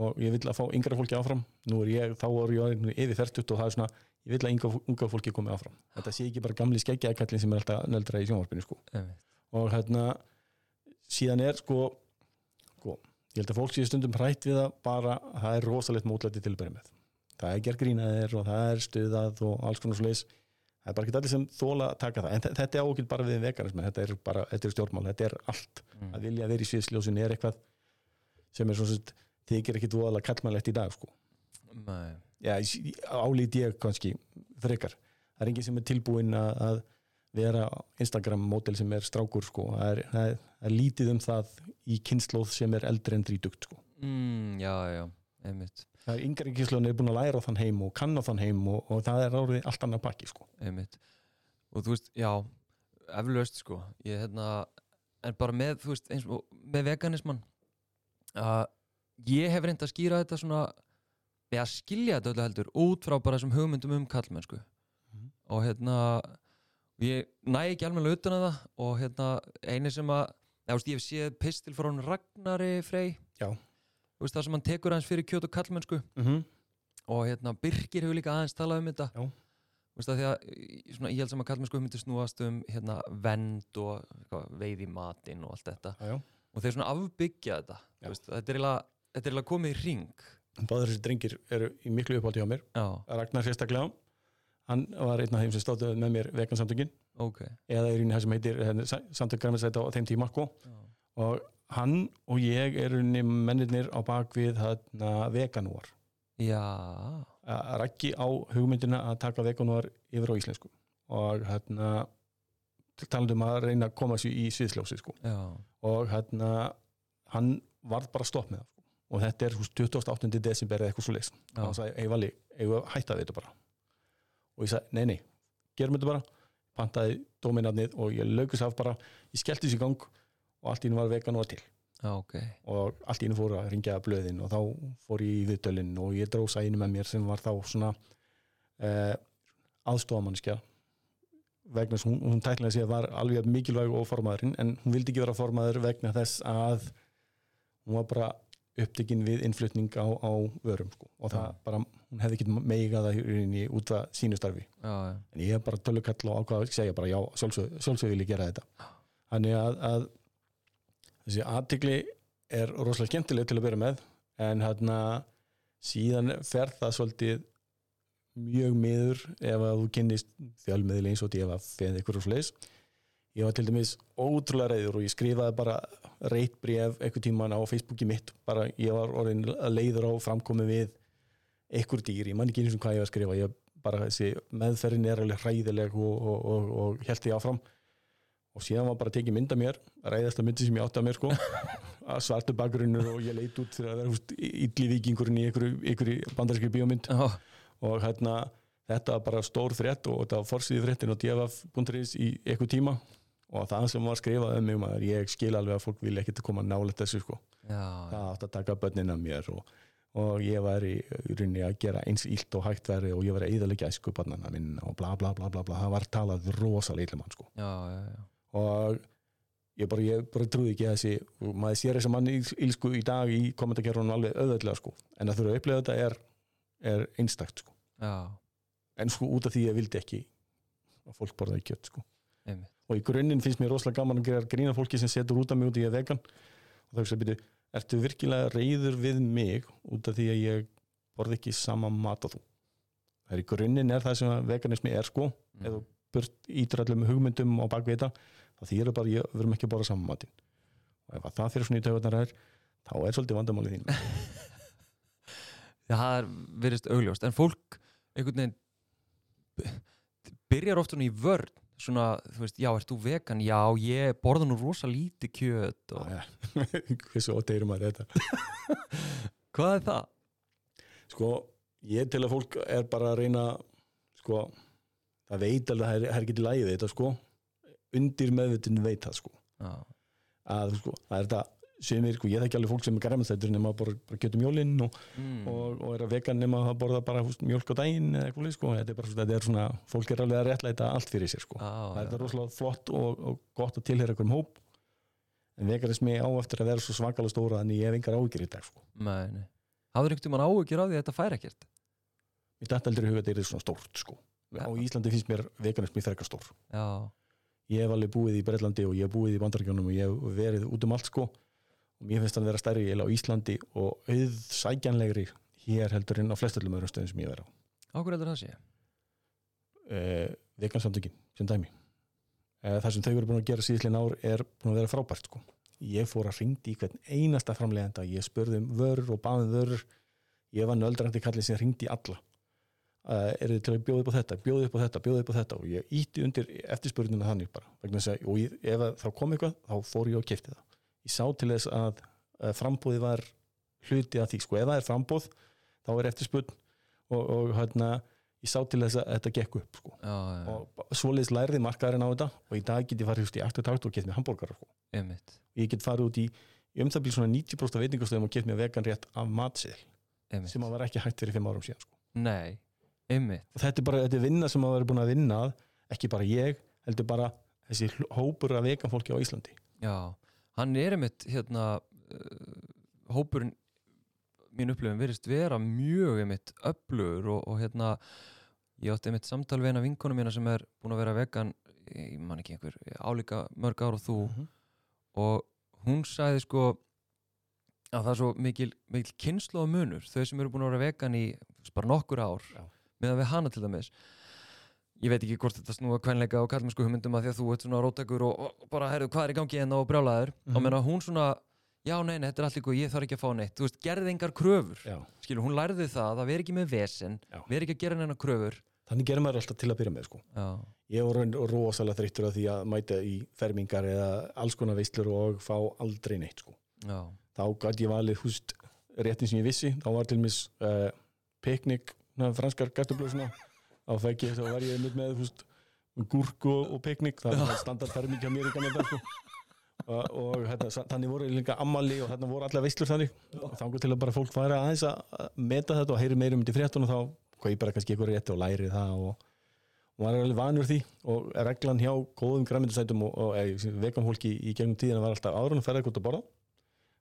Speaker 2: og ég vil að fá yngra fólki áfram nú er ég, þá er ég yfir 40 og það er svona, ég vil að yngra, unga fólki komið áfram þetta sé ekki bara gamli skeggjaðkallin sem er alltaf nöldra í sjónvarpinu sko. og hérna síðan er sko, sko ég held að fólk sé stundum hrætt við það bara að það er rosalegt mótlæti til að byrja með það er gerð grínaðir og það er stuðað og alls konar svoleiðis það er bara ekki allir sem þóla að taka það en þe- þetta er ákveð bara við veganismen þetta er bara, þetta er stjórnmál, þetta er allt
Speaker 1: mm.
Speaker 2: að vilja vera í sviðsljósin er eitthvað sem er svona sem þykir ekki dvoðalega kallmannlegt í dag sko.
Speaker 1: Nei.
Speaker 2: Já, álít ég kannski frekar. Það er enginn sem er tilbúinn að, að vera Instagram mótel sem er strákur sko. það, er, það, er, það er lítið um það í kynnslóð sem er eldri en drítugt sko.
Speaker 1: mm, já, já, einmitt
Speaker 2: það er yngri kynnslóðin er búin að læra þann heim og kann á þann heim og, og það er árið allt annað pakki sko.
Speaker 1: einmitt og þú veist, já, eflaust sko ég hérna, en bara með þú veist, eins og með veganismann að ég hef reynd að skýra þetta svona eða skilja þetta öllu heldur út frá bara þessum hugmyndum um kallmennsku
Speaker 2: Mhm.
Speaker 1: og hérna ég næ ekki alveg utan að það og hérna eini sem að þú veist, ég hef séð pistil frá hún Ragnari Frey
Speaker 2: Já.
Speaker 1: Veist, það sem hann tekur aðeins fyrir kjöt og kallmennsku
Speaker 2: mm -hmm.
Speaker 1: og hérna Birkir hefur líka aðeins talað um þetta
Speaker 2: Já.
Speaker 1: Veist að að svona, ég held sem að kallmennsku hugmyndir snúast um hérna, vend og veið í matinn og allt þetta
Speaker 2: já, já.
Speaker 1: og þeir svona afbyggja þetta
Speaker 2: Já.
Speaker 1: Þetta er eiginlega komið í ring
Speaker 2: báður þessi drengir eru í miklu uppáldi hjá mér
Speaker 1: Já,
Speaker 2: Ragnar sérstaklega hann var einn af þeim sem stóðu með mér vegansamtökin.
Speaker 1: Ok.
Speaker 2: Eða er í það sem heitir hérna, samtök græmisæta á þeim tíma sko. Og hann og ég eru mennirnir á bakvið hérna, veganúar. Að rækki á hugmyndina að taka veganúar yfir á íslensku. Og hérna talandum að reyna að koma sér í sviðsljósi sko. og hérna hann varð bara stopp með það sko. og þetta er þú veist, 28. desember eða eitthvað svo leys og hann sagði, ei vali, að hætta þetta bara og ég sagði, nei nei gerum þetta bara, pantaði dóminarnið og ég laukus af bara, ég skellti þessi gang og allt í hennu var veganúar til.
Speaker 1: Já, ok.
Speaker 2: Og allt í hennu fór að ringja blöðin og þá fór ég í viðtölin og ég dró sæðinu með mér sem var þá svona eh, aðstofamannskja vegna þess að hún, hún tæknilega sé að var alveg mikilvæg og formaðurinn en hún vildi ekki vera formaður vegna þess að hún var bara upptekinn við innflutning á, á vörum sko. og það bara, hún hefði ekki meigað það í út af sínu starfi.
Speaker 1: Já, já,
Speaker 2: en ég er bara tölukall og ákvað að segja bara já, sjálfsög, sjálfsög vil ég gera þetta. Þannig að, að þessi aðtikli er rosalega skemmtileg til að byrja með en hérna síðan fer það svolítið mjög miður ef að þú kynnist fjölmiðli eins og DFF eða ykkur og sliðis ég var til dæmis ótrúlega reyður og ég skrifaði bara reyt bref eitthvað tíman á Facebooki mitt. Bara ég var orðin að leiður á framkomi við einhver dýr, ég man ekki eins og hvað ég var að skrifa. Ég bara þessi meðferðin er alveg hræðileg og, og, og, og held ég áfram. Og síðan var bara að tekið mynda mér ræðasta myndi sem ég átti að mér sko. Að svartu bakgrunnur og ég leit út fyrir að vera vikingurinn í einhverju, bandarískri bíómynd.
Speaker 1: Já,
Speaker 2: og hérna þetta var bara stór frétt og þetta var forsýði fréttin og djafaf.is í eitthvað tíma og það sem var skrifað um mig maður, ég skil alveg að fólk vilja ekkert að koma nálega þessu sko,
Speaker 1: já,
Speaker 2: það átt að taka börnin af mér og, og ég var í rauninni að gera eins illt og hægt verið og ég var að eðalega æsku barnana minn og bla bla bla bla bla, það var talað rosalega illa mann sko.
Speaker 1: Já,
Speaker 2: og ég bara, ég bara trúði ekki að þessi maður sér þess að manni ílsku í dag í kommentarkerunum alveg auðvöldlega sko. En að þurfa að upplega þetta er, er einstakt sko.
Speaker 1: Já,
Speaker 2: en sko út af því ég vildi ekki að fólk borðaði kjött sko.
Speaker 1: Einmitt.
Speaker 2: Og í grunninn finnst mér rosalega gaman að gera grína fólki sem setur út af mig út í að vegan og það er að byrja, ertu virkilega reyður við mig út af því að ég borði ekki sama mat og þú? Það er í grunninn er það sem veganismi er sko.
Speaker 1: Mm.
Speaker 2: eða burt ítur allum hugmyndum og bakvita þá þýr bara, ég, við erum ekki að borða saman matinn. Og ef að það fyrir svona í tögunar er þá er svolítið vandamálið þín.
Speaker 1: Það er verið augljóst. En fólk einhvern veginn byrjar ofta í vörn svona, þú veist, já, ert þú vegan? Já, ég borða nú rosa lítið kjöt og...
Speaker 2: Já, hversu óteirum að þetta?
Speaker 1: Hvað er það?
Speaker 2: sko, ég til að fólk er bara að reyna sko, það veit alveg að það er- til lægið þetta sko. Undir meðvitun veit það sko.
Speaker 1: Já,
Speaker 2: að sko, það er þetta sem er sko, ég þekki alveg fólk sem er græmastættur nema bara, bara getur mjólinn og,
Speaker 1: mm.
Speaker 2: og, og er að vegan nema að borða bara húst, mjólk á daginn eða eitthvað sko, þetta er bara þetta er svona, fólk er alveg að réttlæta allt fyrir sér sko,
Speaker 1: já,
Speaker 2: það er
Speaker 1: já.
Speaker 2: rosalega flott og, og gott að tilhera einhverjum hóp en veganismi á eftir að vera svo svakalega stóra þannig ég hef engar áhyggjur í dag sko.
Speaker 1: Nei, nei. Hafður einhvern tímann áhugjur á því að þetta fær ekkert?
Speaker 2: mér dætt aldrei huga að þetta er svona stórt sko.
Speaker 1: Ja.
Speaker 2: á Íslandi finnst mér veganismi frekar stór
Speaker 1: Já,
Speaker 2: ég hef alveg búið í Breitlandi og ég hef búið í Bandaríkjónum og ég hef verið út um allt sko og mér finnst hann vera stærri eiginlega á Íslandi og auðsækjanlegri hér heldur en á flestöllum öðrum stöðum sem ég verið á.
Speaker 1: Áhverju heldur það sé?
Speaker 2: uh, vegansamtökin sem dæmi. Uh, það sem þau eru búin að gera síðislega ár er búin að vera frábært sko. ég fór að ringdi í hvern einasta framlegenda ég spurði um vörur og baðum vörur. Ég var nöldrandi kallið sem ringdi í alla. Uh, eru þið til að bjóða upp á þetta? Bjóða upp á þetta, bjóða upp á þetta. Og ég ítti undir eftirspurninguna þannig bara að, og ég, ef að þá kom eitthvað þá fór ég og kefti það ég sá til þess að frambúði var hluti að því, sko, ef það er frambúð þá er eftirspurn og, og hérna ég sá til þess að þetta gekk upp sko.
Speaker 1: Já, já,
Speaker 2: og svoleiðis lærði markaðurinn á þetta og í dag get ég farið í aftur takt og get mér hambúrgar sko. ég get farið út í, í um það byrjum svona 90% af veitingastöðum og get mér vegan rétt af
Speaker 1: einmitt.
Speaker 2: sem að var ekki hægt fyrir fimm árum síðan sko.
Speaker 1: Nei, einmitt.
Speaker 2: og þetta er bara þetta er vinna sem að vera búin að vinna ekki bara ég, heldur bara þessi hópur af vegan fólki á Íslandi
Speaker 1: Já, hann er einmitt hérna uh, hópurinn mín upplifin verist vera mjög einmitt öflugur og, og hérna ég átti einmitt samtal við eina vinkonu mína sem er búin að vera vegan ég man ekki einhver, álíka mörg ár og þú
Speaker 2: Mhm.
Speaker 1: og hún sagði sko að það er svo mikil, mikil kynslu á munur þau sem eru búin að vera vegan í bara nokkur ár
Speaker 2: Já.
Speaker 1: meðan við hana til dæmis ég veit ekki hvort þetta snúa kvenleika og kallmennsku hugmyndum að því að þú ert svona rótækur og, og bara herðu hvað er í gangi en á brjálæður
Speaker 2: Mhm.
Speaker 1: og menna hún svona já nei, nei, þetta er allt ykkur, ég þarf ekki að fá neitt þú veist, gerði engar kröfur
Speaker 2: Já.
Speaker 1: skilur, hún lærði það að vera ekki með vesen vera ekki að gera neina kröfur
Speaker 2: þannig gerir maður alltaf til að byrja með sko.
Speaker 1: já,
Speaker 2: ég raun- rosalega þreyttur af því að mæta í fermingar eða alls konar veislur og fá aldrei neitt sko.
Speaker 1: já,
Speaker 2: þá gæti ég valið húst til á fæki þá var ég einmitt með húst gúrk og, og piknik. Það var standardferming hjá mér sko. og, og hérna, þannig voru líka ammali og þarna voru allar veislur þannig. Og þá til að bara fólk færa aðeins að meta þetta og heyri meira um þetta í fréttunum þá hvað ég bara kannski eitthvað rétti og læri það og, og maður er alveg vanur því. Og reglan hjá góðum græmyndasætum og, og e, veganfólki í gegnum tíðina var alltaf áður en að ferða eitthvað að borða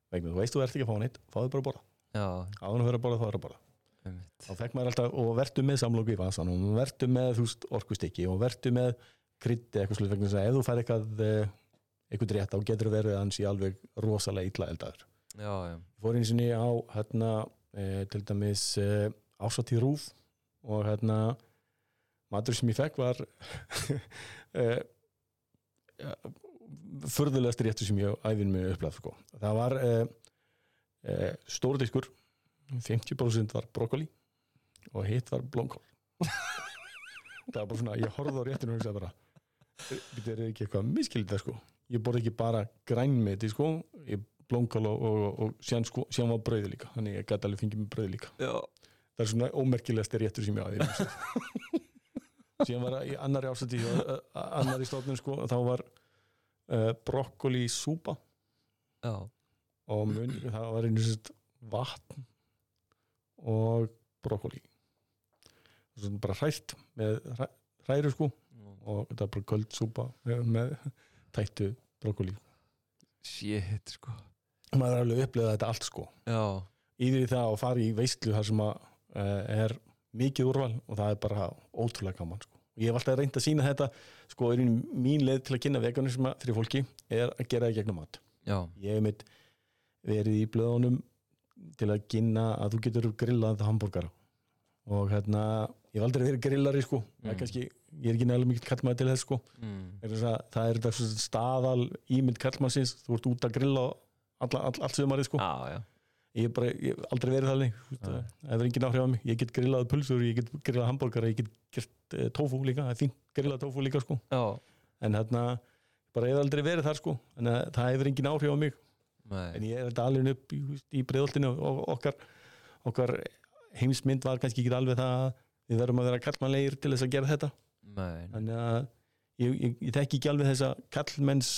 Speaker 2: vegna þú veist þú ert ekki að fá neitt, fáðu bara að borða. Áður en að ferða að borða þá er að borða þá fekk maður alltaf og vertu með samlóku í vasan og vertu með orkustykki og vertu með krytti eitthvað slutt vegna þess að ef þú fær eitthvað eh, eitthvað rétt þá getur verið að hans í alveg rosalega illa eldaður. Ég fór eins og niður á hérna, e, til dæmis e, ásatíð rúf og hérna matur sem ég fekk var e, ja, förðulegast réttu sem ég á æfinn mig upplæð sko. það var uh, uh, stór diskur 50% var brokkoli og hitt var blómkál. Það var bara svona ég horfði á réttinu og hugsaði bara þetta er ekki eitthvað miskilið það sko? Ég borði ekki bara grænmeti sko. Ég blómkál og, og, og, og síðan, sko, síðan var brauði líka þannig ég gæti alveg fengið með brauði líka.
Speaker 1: Já.
Speaker 2: það er svona ómerkilegasti réttur sem ég á æfinn síðan var í annari ásætti annari stofnun sko þá var uh, brokkoli súpa.
Speaker 1: Já.
Speaker 2: og mun, það var einu sett vatn og brokkoli Svona bara hræst með hræ- hræru sko og þetta er bara köld súpa með, með tættu brokkoli
Speaker 1: Shit, sko.
Speaker 2: maður er alveg upplegað þetta allt sko
Speaker 1: Já.
Speaker 2: yfir í það að fara í veistlu þar sem að uh, er mikið úrval og það er bara ótrúlega gaman sko. og ég hef alltaf reynd að sína þetta sko, er mín leið til að kynna veganisma fyrir fólki er að gera það gegnum mat
Speaker 1: Já.
Speaker 2: ég hef mitt verið í blöðunum til að kynna að þú getur grillað hambúrgara og hérna, ég hef aldrei verið grillari sko, það
Speaker 1: Mm.
Speaker 2: er kannski ég er ekki nefnilega mikið kallmaði til þess sko
Speaker 1: Mm.
Speaker 2: er þess að, það er svona staðal ímynd kallmannsins, þú ert út að grilla allt sömarið sko
Speaker 1: Já, já.
Speaker 2: ég hef bara, ég hef aldrei verið þannig
Speaker 1: Nei.
Speaker 2: það hefur engin áhrif á mig, ég get grillað pulsur, ég get grillað hambúrgara, ég get gert uh, tofu líka, það er fínt grillað tofu líka sko
Speaker 1: Já.
Speaker 2: en hérna, bara ég hef aldrei verið þar sko en það hefur engin áhrif á mig
Speaker 1: Nei.
Speaker 2: en ég er alveg upp í, í breiðoltinu og okkar, okkar heimsmynd var kannski ekki alveg það að við verðum að vera kallmannlegir til þess að gera þetta
Speaker 1: Nei.
Speaker 2: þannig að ég, ég, ég þekki ekki alveg þessa kallmenns,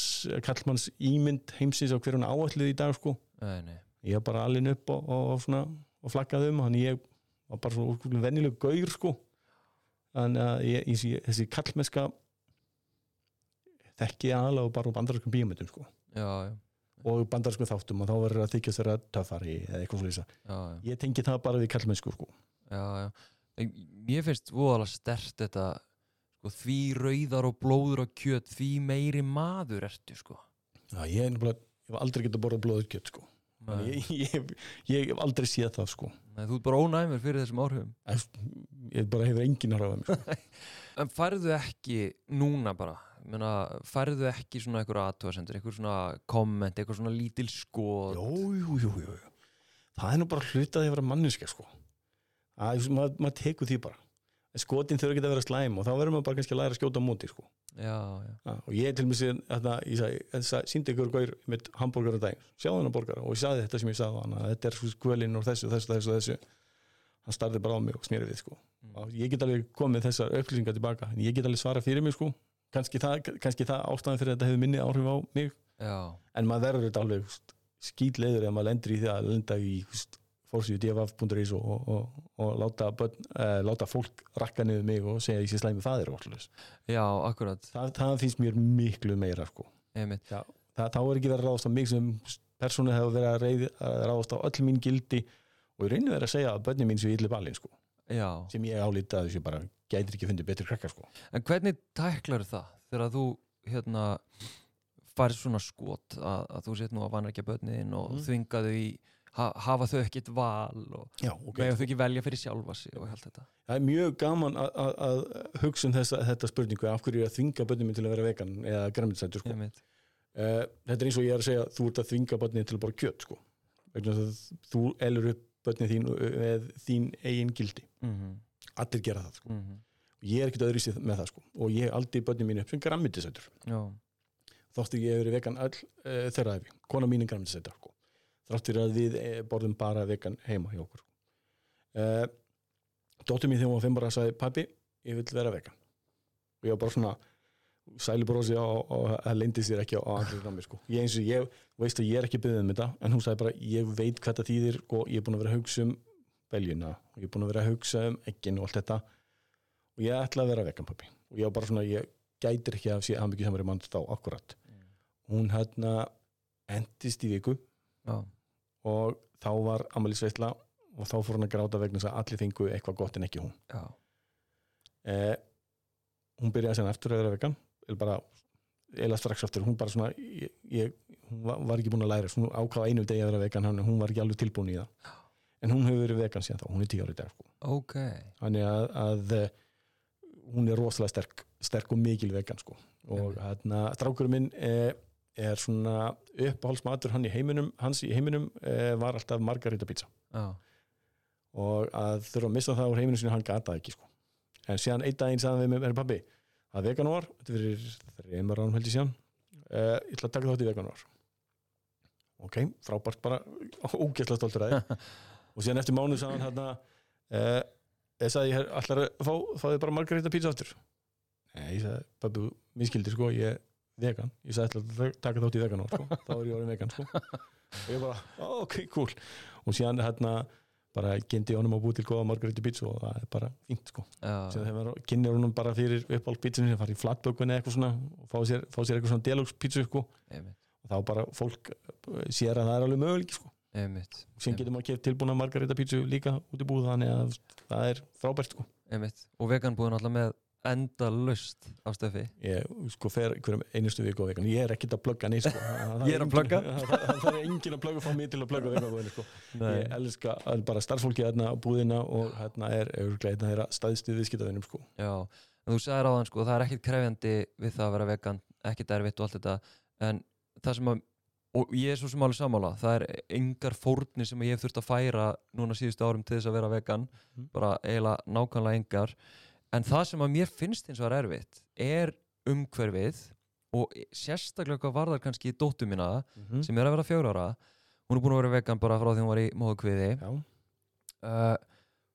Speaker 2: kallmanns ímynd heimsins á hverjum áalluð í dag sko
Speaker 1: Nei,
Speaker 2: ég er bara alveg upp og, og, og, og flaggaði um þannig ég var bara svona vennileg gaur sko þannig að ég, þessi kallmennska þekki ég aðalega bara úr bandarskum bíómyndum sko
Speaker 1: Já, já.
Speaker 2: Og bandarskum þáttum og þá verður að þykjast þeirra töffari eða eitthvað
Speaker 1: já.
Speaker 2: ég tengi það bara við kallmennsku sko.
Speaker 1: Mér finnst voðalega stert þetta sko, því rauðar og blóður og kjöt því meiri maður ertu sko.
Speaker 2: Já, ég, er ég hef aldrei getað borðað blóður kjött sko. Ég, ég, ég hef aldrei séð það sko.
Speaker 1: Nei, þú ert bara ónæmur fyrir þessum áhrifum
Speaker 2: ég bara hefur engin ára á þeim sko.
Speaker 1: En færðu ekki núna bara Meina, færðu ekki svona einhver aðtöðasendur einhver svona komment, einhver svona lítil skoð
Speaker 2: jú, jú, jú, jú, það er nú bara hlutað að vera manniska sko. að, maður, maður tekur því bara skotin þurfa ekki að vera slæm og þá verður maður bara kannski að læra að skjóta á móti sko.
Speaker 1: Já, já,
Speaker 2: ja, og ég til mig síðan þarna, ég sagði, sagði, síndi ykkur gaur með hambúrgar á daginn, sjáðu hennar borgar og ég sagði þetta sem ég sagði á hann, að þetta er skvölinn og þessu, þessu, þessu, þessu hann starði bara á mig og snýri við sko.
Speaker 1: Mm.
Speaker 2: og ég get alveg komið þessar upplýsingar tilbaka en ég get alveg svara fyrir mig sko. Kannski, það, kannski það ástæðan fyrir að þetta hefur minni áhrif á mig.
Speaker 1: Já,
Speaker 2: en maður verður þetta alveg skýtleður ef maður lendur í því að lenda í fórsíðu dfaf.is og, og, og, og láta, börn, uh, láta fólk rakka niður mig og segja ég sé slæmi allir
Speaker 1: já, akkurat.
Speaker 2: Það, það finnst mér miklu meira sko.
Speaker 1: einmitt,
Speaker 2: það, þá er ekki verið að ráðast á mig sem persónu hefur verið að, reið, að ráðast á öll mín gildi og í rauninu verið að segja að börni mín séu illi balinn sko,
Speaker 1: já.
Speaker 2: Sem ég álita að þessu bara gætir ekki fundið betri krakka sko.
Speaker 1: En hvernig tæklar það þegar þú hérna farið svona skot að, að þú sett nú að vanrækja börnin og
Speaker 2: Mm.
Speaker 1: þvinga þau í ha, hafa þau ekkert val og
Speaker 2: Já, ok.
Speaker 1: okay. þau ekki velja fyrir sjálfa sig og allt þetta
Speaker 2: Það er mjög gaman að- að að hugsa um þessa, þetta spurningu af hverju ég er að þvinga börnum til að vera vegan eða græmitsættur sko.
Speaker 1: Einmitt.
Speaker 2: uh, þetta er eins og ég er að segja þú ert að þvinga börnin til að bara kjöt sko. að þú elur upp börnin þín með þín eigin gildi
Speaker 1: Mhm,
Speaker 2: allir gera það sko.
Speaker 1: mhm.
Speaker 2: ég er ekkert öðru sér með það sko. og ég aldi börnin mín upp sem græmitsættur
Speaker 1: Já,
Speaker 2: þóttu ég hef verið vegan öll uh, þeirra efi, kona mín er græmitsættur sko. þrátt fyrir að við eh, borðum bara vegan heima hjá okkur uh, dóttur mín þegar hún var fimm bara sagði pabbi, ég vil vera vegan og ég var bara svona sælubrósi og, það leyndi sér ekki á, andri námi sko. ég eins og ég veist að ég er ekki byggðið um þetta en hún sagði bara ég veit hvað þetta þýðir og ég er búin að vera að hugsa um beljuna og ég er búin að vera að hugsa um ekkin og allt þetta. Og ég ætla að vera vegan pabbi. Og ég var bara svona ég gætir ekki að sé að mikið samar í mann þá akkurat hún hérna endist í viku
Speaker 1: já,
Speaker 2: og þá var Amalísveitla og þá fór hún að gráta vegna þess að allir fengu eitthvað gott en ekki hún.
Speaker 1: Já,
Speaker 2: eh, hún byrjaði sem eftir að vera vegan. Eða bara eða strax aftur, hún bara svona ég, ég, hún var, var ekki búin að læra. Hún ákvaða einu degi að vera vegan, hann, hún var ekki alveg tilbúin í það en hún hefur verið vegan síðan þá, hún er tíu ári í dag sko.
Speaker 1: ok.
Speaker 2: Þannig að, að eh, hún er rosalega sterk sterk og mikil vegan sko. Og hérna strákurinn minn er, er svona uppáhaldsmatur hann í heiminum hans í heiminum e, var alltaf margarita pizza.
Speaker 1: Já,
Speaker 2: og að þurfa að missa það úr heiminu sinni hann gata ekki sko. En síðan einn daginn sagði við mig, er pabbi að veganúar, þetta fyrir þreymar ánum held ég síðan. Uh, ég ætla að taka þátt í veganúar ok, frábært bara ógæslega stoltur að þið og síðan eftir mánuð sagði hann hérna uh, ég sagði ég ætla að fá, fá þið bara margarita pizza aftur. Nei, ég sagði, pabbi, miskildi sko ég er vegan, ég sagði ætla að taka þátt í veganúar sko, þá er ég orðin vegan sko. Og ég bara, "Ó, ok, cool. Og síðan hérna bara gindi honum að búi til góða margarita pizza og það er bara fínt sko. Kynni honum bara fyrir uppáld pizzinu sem fara í flatbökunni eitthvað svona og fá sér, fá sér eitthvað svona deluxe pizza sko.
Speaker 1: Einmitt,
Speaker 2: og þá bara fólk eh, sér að það er alveg möguleik sko
Speaker 1: einmitt,
Speaker 2: síðan getur maður keft tilbúna margarita pizza líka út í búð þannig að það er frábært sko.
Speaker 1: og vegan búin alltaf með enda lust á stöfi
Speaker 2: ég sko fer hverjum einustu viku á vegan. Ég er ekkit að plugga neitt sko.
Speaker 1: Ég er að plugga.
Speaker 2: það, er engin að plugga fá mig til að plugga vegan sko. Ég elska að bara starfsfólki hérna á búðina og hérna er hérna staðstu viðskiptaðinum sko.
Speaker 1: Þú sagðir á þann sko, það er ekkit krefjandi við það að vera vegan, ekkit erfitt og allt þetta, en það sem að, og ég er svo sem alveg sammála, það er engar fórnir sem ég hef þurft að færa núna síðustu árum til þess að vera vegan,
Speaker 2: Mhm.
Speaker 1: bara eiginlega nákvæmlega engar, en það sem að mér finnst eins og er erfitt, er umhverfið og sérstaklega hvað varðar kannski dóttu mína,
Speaker 2: -hmm.
Speaker 1: sem er að vera fjögur ára, hún er búin að vera vegan bara frá því hún var í móðukviði, uh,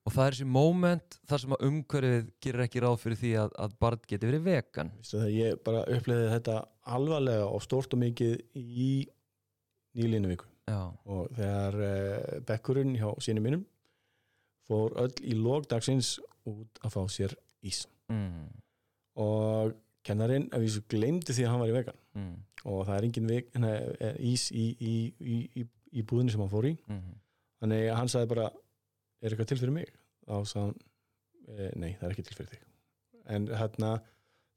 Speaker 1: og það er þessi moment þar sem að umhverfið gerir ekki ráð fyrir því að, að barn geti verið vegan.
Speaker 2: Vistu það, ég bara uppleiði þetta alvarlega og stórt og mikið í nýlinu viku
Speaker 1: já,
Speaker 2: og þegar uh, bekkurinn hjá síni mínum fór öll í lógdagsins út að fá sér ís.
Speaker 1: Mm,
Speaker 2: og kennarinn að vísu gleymdi því að hann var í vegan.
Speaker 1: Mm,
Speaker 2: og það er engin veg, nei, eh, ís í, í, í, í, í búðinni sem hann fór í.
Speaker 1: Mm,
Speaker 2: þannig að hann sagði bara er eitthvað til fyrir mig? Þá sagði hann e, nei það er ekki til fyrir þig. En hérna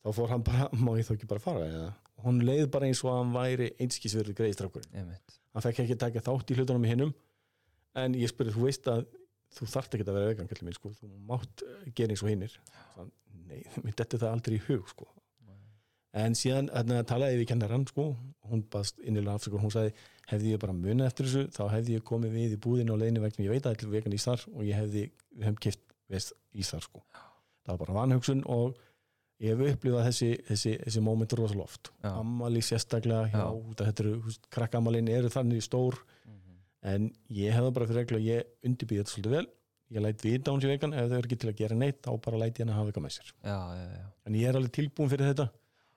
Speaker 2: þá fór hann bara má ég þá ekki bara fara eða hún leið bara eins og að hann væri einskísverður greiðstrákurinn
Speaker 1: einmitt.
Speaker 2: Hann fekk ekki að taka þátt í hlutunum í hinnum en ég spurði þú veist að þú þarft ekki að vera vegan kallið minn sko. Þú mátt eh, gera eins og hinnir nei, mér dettur það aldrei í hug sko. En síðan hérna, talaði ég við kennarann sko. Hún baðst innilega afsökur hún sagði hefði ég bara munið eftir þessu þá hefði ég komið við í búðinu og leiðinu vegna ég veit að er vegan ís þar og ég hefði við hefum kipt veist ís þar sko það var bara vanhugsun og ég hef upplifað þessi, þessi, þessi moment rosalega oft
Speaker 1: Já.
Speaker 2: ammali sérstaklega hjá,
Speaker 1: Já.
Speaker 2: þetta eru, krakkamalin eru þannig stór.
Speaker 1: Mhm.
Speaker 2: en ég hefði bara fyrir reglu að ég undirbýði þetta svolítið vel. Ég læt á hún sér vegan ef þau eru ekki til að gera neitt þá bara læt ég hann að hafa eitthvað með sér.
Speaker 1: Já, já, já,
Speaker 2: en ég er alveg tilbúin fyrir þetta.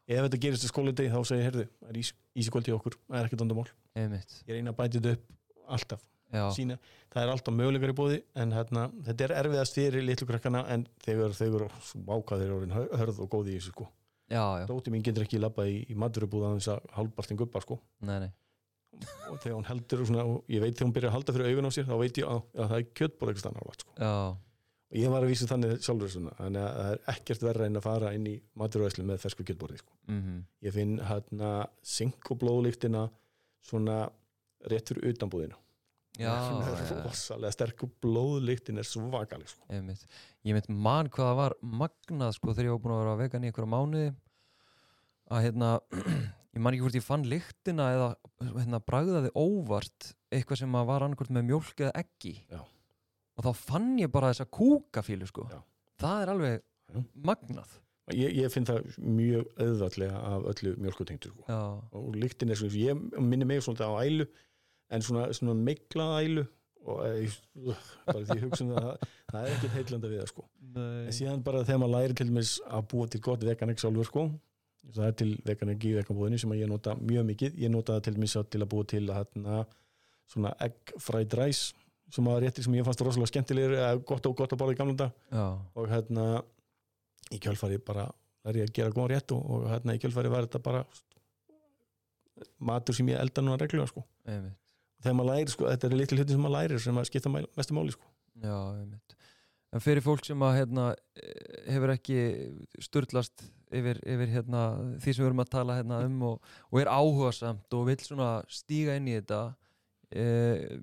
Speaker 2: Ef þetta gerist í skóladegi þá segi ég heyrðu, það er ís, ísikvöld í okkur, það er ekkert
Speaker 1: einmitt.
Speaker 2: Ég reyna að bæta þetta upp alltaf
Speaker 1: já,
Speaker 2: sína, það er alltaf möguleikar í bóði en hérna, þetta er erfiðast fyrir litlu krakkana en þegar þau eru orðin hör- hörð og góð í þessu sko.
Speaker 1: já, já,
Speaker 2: dóti mín getur ekki labba í, í maturubúða þess að hálfbartin guppa sko.
Speaker 1: nei, nei
Speaker 2: og þegar hún heldur og svona, og ég veit þegar hún byrjar að halda fyrir augun á sér þá veit ég að, að það er kjötból eitthvað stannar álægt sko. og ég var að vísa þannig sjálfur svona, þannig að það er ekkert verra en að fara inn í maturvæslu með fersku kjötbóri sko.
Speaker 1: mhm,
Speaker 2: ég finn hérna hún er rosalega sterk og blóðlíktin er svakalig sko.
Speaker 1: ég mynd man hvað það var magnað sko þegar ég var búin að vera vegan í einhverja mánuði að hérna ég man ekki hvort ég fann lyktina eða hérna bragðaði óvart eitthvað sem að var annarkvort með mjólk eða eggi
Speaker 2: Já.
Speaker 1: og þá fann ég bara þessa kúkafílu sko
Speaker 2: Já.
Speaker 1: það er alveg
Speaker 2: Já.
Speaker 1: magnað
Speaker 2: ég, ég finn það mjög auðvallega af öllu mjölkutengtur sko. og lyktin er svona, ég minni mig svona á ælu en svona, svona miklað ælu og ég, uh, bara því ég hugsa um það það er ekkert heillanda við það sko.
Speaker 1: Nei.
Speaker 2: en síðan bara þegar maður læri til dæmis að búa til gott veganek sjálfur sko það er til veganek í veganbúðinni sem að ég nota mjög mikið, ég nota það til dæmis til að búa til hérna, svona egg fried rice sem að réttir sem ég fannst rosalega skemmtilegir eða gott og gott að borða í gamla dag
Speaker 1: já,
Speaker 2: og hérna í kjölfari bara læri ég að gera góða rétt og, og hérna í kjölfari var þetta bara matur sem ég elda núna reglulega sko.
Speaker 1: Einmitt
Speaker 2: þegar maður læri sko, þetta er litli hluti sem maður lærir sem að skipta mestu máli sko
Speaker 1: Já, einmitt. En fyrir fólk sem að hérna, eh, hefur ekki sturlast yfir, yfir hérna, því sem við erum að tala hérna, um og, og er áhugasamt og vil stíga inn í þetta eh,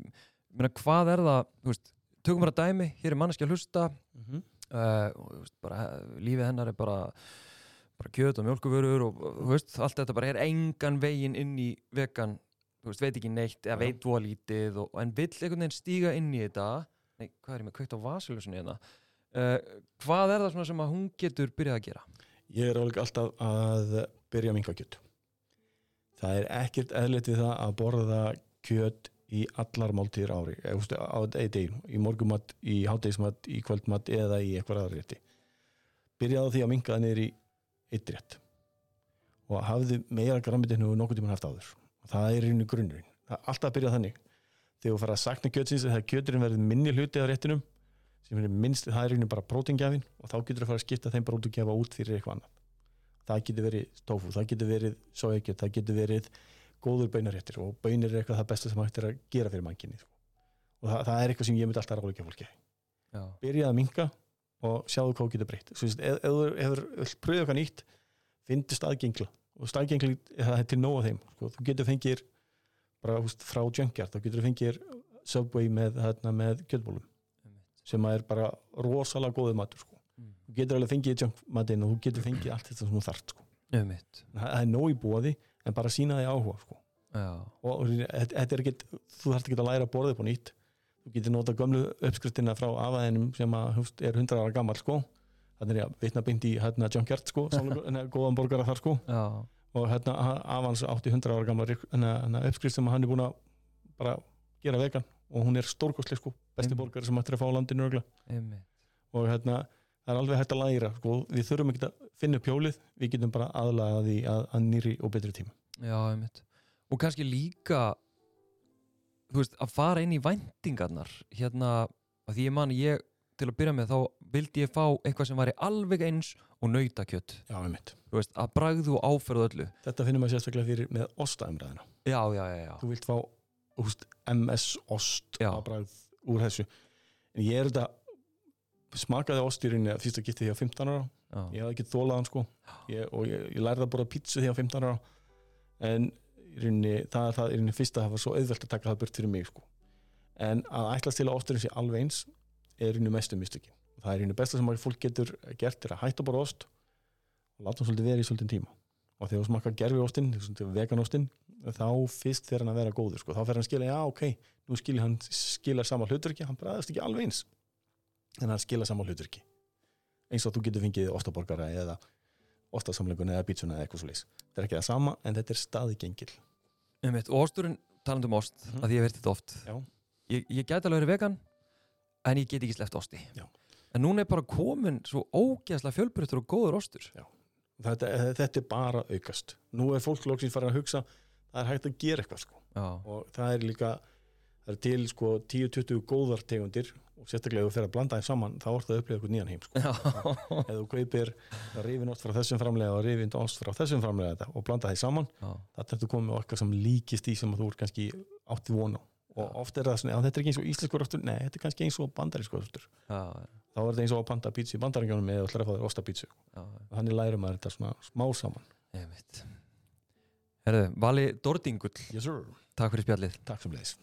Speaker 1: meina, hvað er það veist, tökum bara dæmi, hér er manneskja hlusta
Speaker 2: mm -hmm.
Speaker 1: uh, veist, bara, lífið hennar er bara bara kjöt og mjölkuvörur og veist, allt þetta bara er engan veginn inn í vegan, veist, veit ekki neitt eða veit voða lítið og, en vill einhvern veginn stíga inn í þetta nei, hvað er ég með kveikt á vasiljósunni hérna uh, hvað er það sem að hún getur byrjað að gera?
Speaker 2: Ég er alveg alltaf að byrja að minka kjöt. Það er ekkert eðlert við það að borða kjöt í allar máltíðir ári, eða, þú veist, á eða deginu, í morgumat, í hátegismat, í kvöldmat eða í eitthvað aðra rétti. Byrjaði því að minka það í eitt rétt og hafði meira grammidinu og nokkuð tímann haft áður. Það er einu grunnurinn. Það er alltaf að byrja þannig. Þegar þú fara að sakna kjötsins, þegar kjöturinn verður minni hluti af réttinum, sem er minnst, það er einu bara prótengjafin og þá getur þú fara að skipta þeim prótengjafa út fyrir eitthvað annað það getur verið tofu, það getur verið sojekjöt, það getur verið góður baunaréttir og baunir er eitthvað það besta sem hægt er að gera fyrir mannkynni sko. og það, það er eitthvað sem ég myndi alltaf ráðleika fólki
Speaker 1: Já,
Speaker 2: byrjaði að minka og sjáðu hvað getur breytt veist, ef, þú pröfa eitthvað nýtt fyndu staðgengla og staðgengla það er til nóga þeim sko. þú getur fengir bara húst, frá junkyard, þá getur fengir subway með, hérna, með
Speaker 1: einmitt.
Speaker 2: sem er bara rosalega góður matur sko.
Speaker 1: Mm.
Speaker 2: þú getur alveg fengið junkmatinn og þú getur fengið allt þetta sem þú þarft sko. Það er nóg í bóði en bara sína því áhuga sko. Og er ekkit þú þarft ekki að læra að borða upp á nýtt þú getur nota gömlu uppskriftina frá afaðinum sem að, hufst, er 100 ára gammal sko. Þannig er ég að vitna beint í hérna, junkyard sko, samloku- hérna, góðan borgara þar sko.
Speaker 1: já,
Speaker 2: og hérna afans átti 100 ára gamla hérna, hérna, uppskrift sem hann er búin að bara gera vegan og hún er stórkostleg sko, besti
Speaker 1: Mm.
Speaker 2: borgari sem hættir að fá landinu örugglega.
Speaker 1: einmitt.
Speaker 2: og hérna það er alveg hægt að læra sko. við þurfum ekki að finna upp hjólið við getum bara aðlaga því að, að nýri og betri tíma
Speaker 1: Já, einmitt. Og kannski líka, þú veist, að fara inn í væntingarnar, hérna, að því ég man, ég, til að byrja með, þá vildi ég fá eitthvað sem væri alveg eins og nautakjött.
Speaker 2: já, einmitt.
Speaker 1: Þú veist, að bragðu og áferðu öllu.
Speaker 2: þetta finnum við sérstaklega fyrir með ostaumræðina
Speaker 1: Já, já, já, já.
Speaker 2: þú vilt fá úst, MS ost að bragð úr þessu en ég er þetta smakaði ostýrinni að fyrsta getið því á 15 ára
Speaker 1: Já,
Speaker 2: ég hafði ekki þólað hann sko ég, og ég, ég lærði að borða pítsu því á 15 ára en í rauninni, það er það í rauninni fyrst að það var svo auðvelt að taka það burt fyrir mig sko. en að til að osturinn sé alveg eins er í rauninni mestu mistökin og það er rauninni besta sem að fólk getur gert er að hætta að borða ost og láta hann svolítið vera í svolítið tíma og þegar þú smakka gerfi ostinn, veganostinn þá fyrst fer hann að vera góður sko. þá fer hann að skila, já ok, nú skilja hann skila sama hlutverki, hann bræðast ekki alveg eins en hann skila sama hlutverki eins og þú getur fengið ostaborgara eða ostasamleikun eða pítsuna eða eitthvað svo leys þetta er ekki það sama en þetta er staði gengil.
Speaker 1: Og osturinn, talandi um ost,
Speaker 2: Mhm.
Speaker 1: að því ég verið þetta oft. Ég, ég gæti alveg verið vegan, en ég get ekki sleppt osti.
Speaker 2: Já.
Speaker 1: En núna er bara komin svo ógeðslega fjölbreyttur og góður ostur.
Speaker 2: þetta, þetta er bara aukast. Nú er fólk loksins farið að hugsa það er hægt að gera eitthvað sko.
Speaker 1: Já,
Speaker 2: og það er líka það er til sko 10-20 góðar tegundir og sérstaklega ef þú fer að blanda þeim saman þá orðið að upplifa eitthvað nýjan heim sko.
Speaker 1: já,
Speaker 2: ef þú kaupir rifin ost frá þessum framlega og rifin ost frá þessum framlega þetta og blanda þeim saman það er komið með okkar sem líkist í sem þú er kannski átti vona og
Speaker 1: Já.
Speaker 2: oft er það svona, þetta er ekki eins og íslenskur ostur nei, þetta er kannski eins og bandarískur ostur
Speaker 1: já,
Speaker 2: þá er þetta eins og að panta pítsu í bandaríkjónum eða ætlar að fá þér ostapítsu þannig lærum maður þetta svona smá saman.
Speaker 1: Herðu, Vali Dordingull,
Speaker 2: yes
Speaker 1: takk fyrir spjallið.
Speaker 2: takk sem leiðis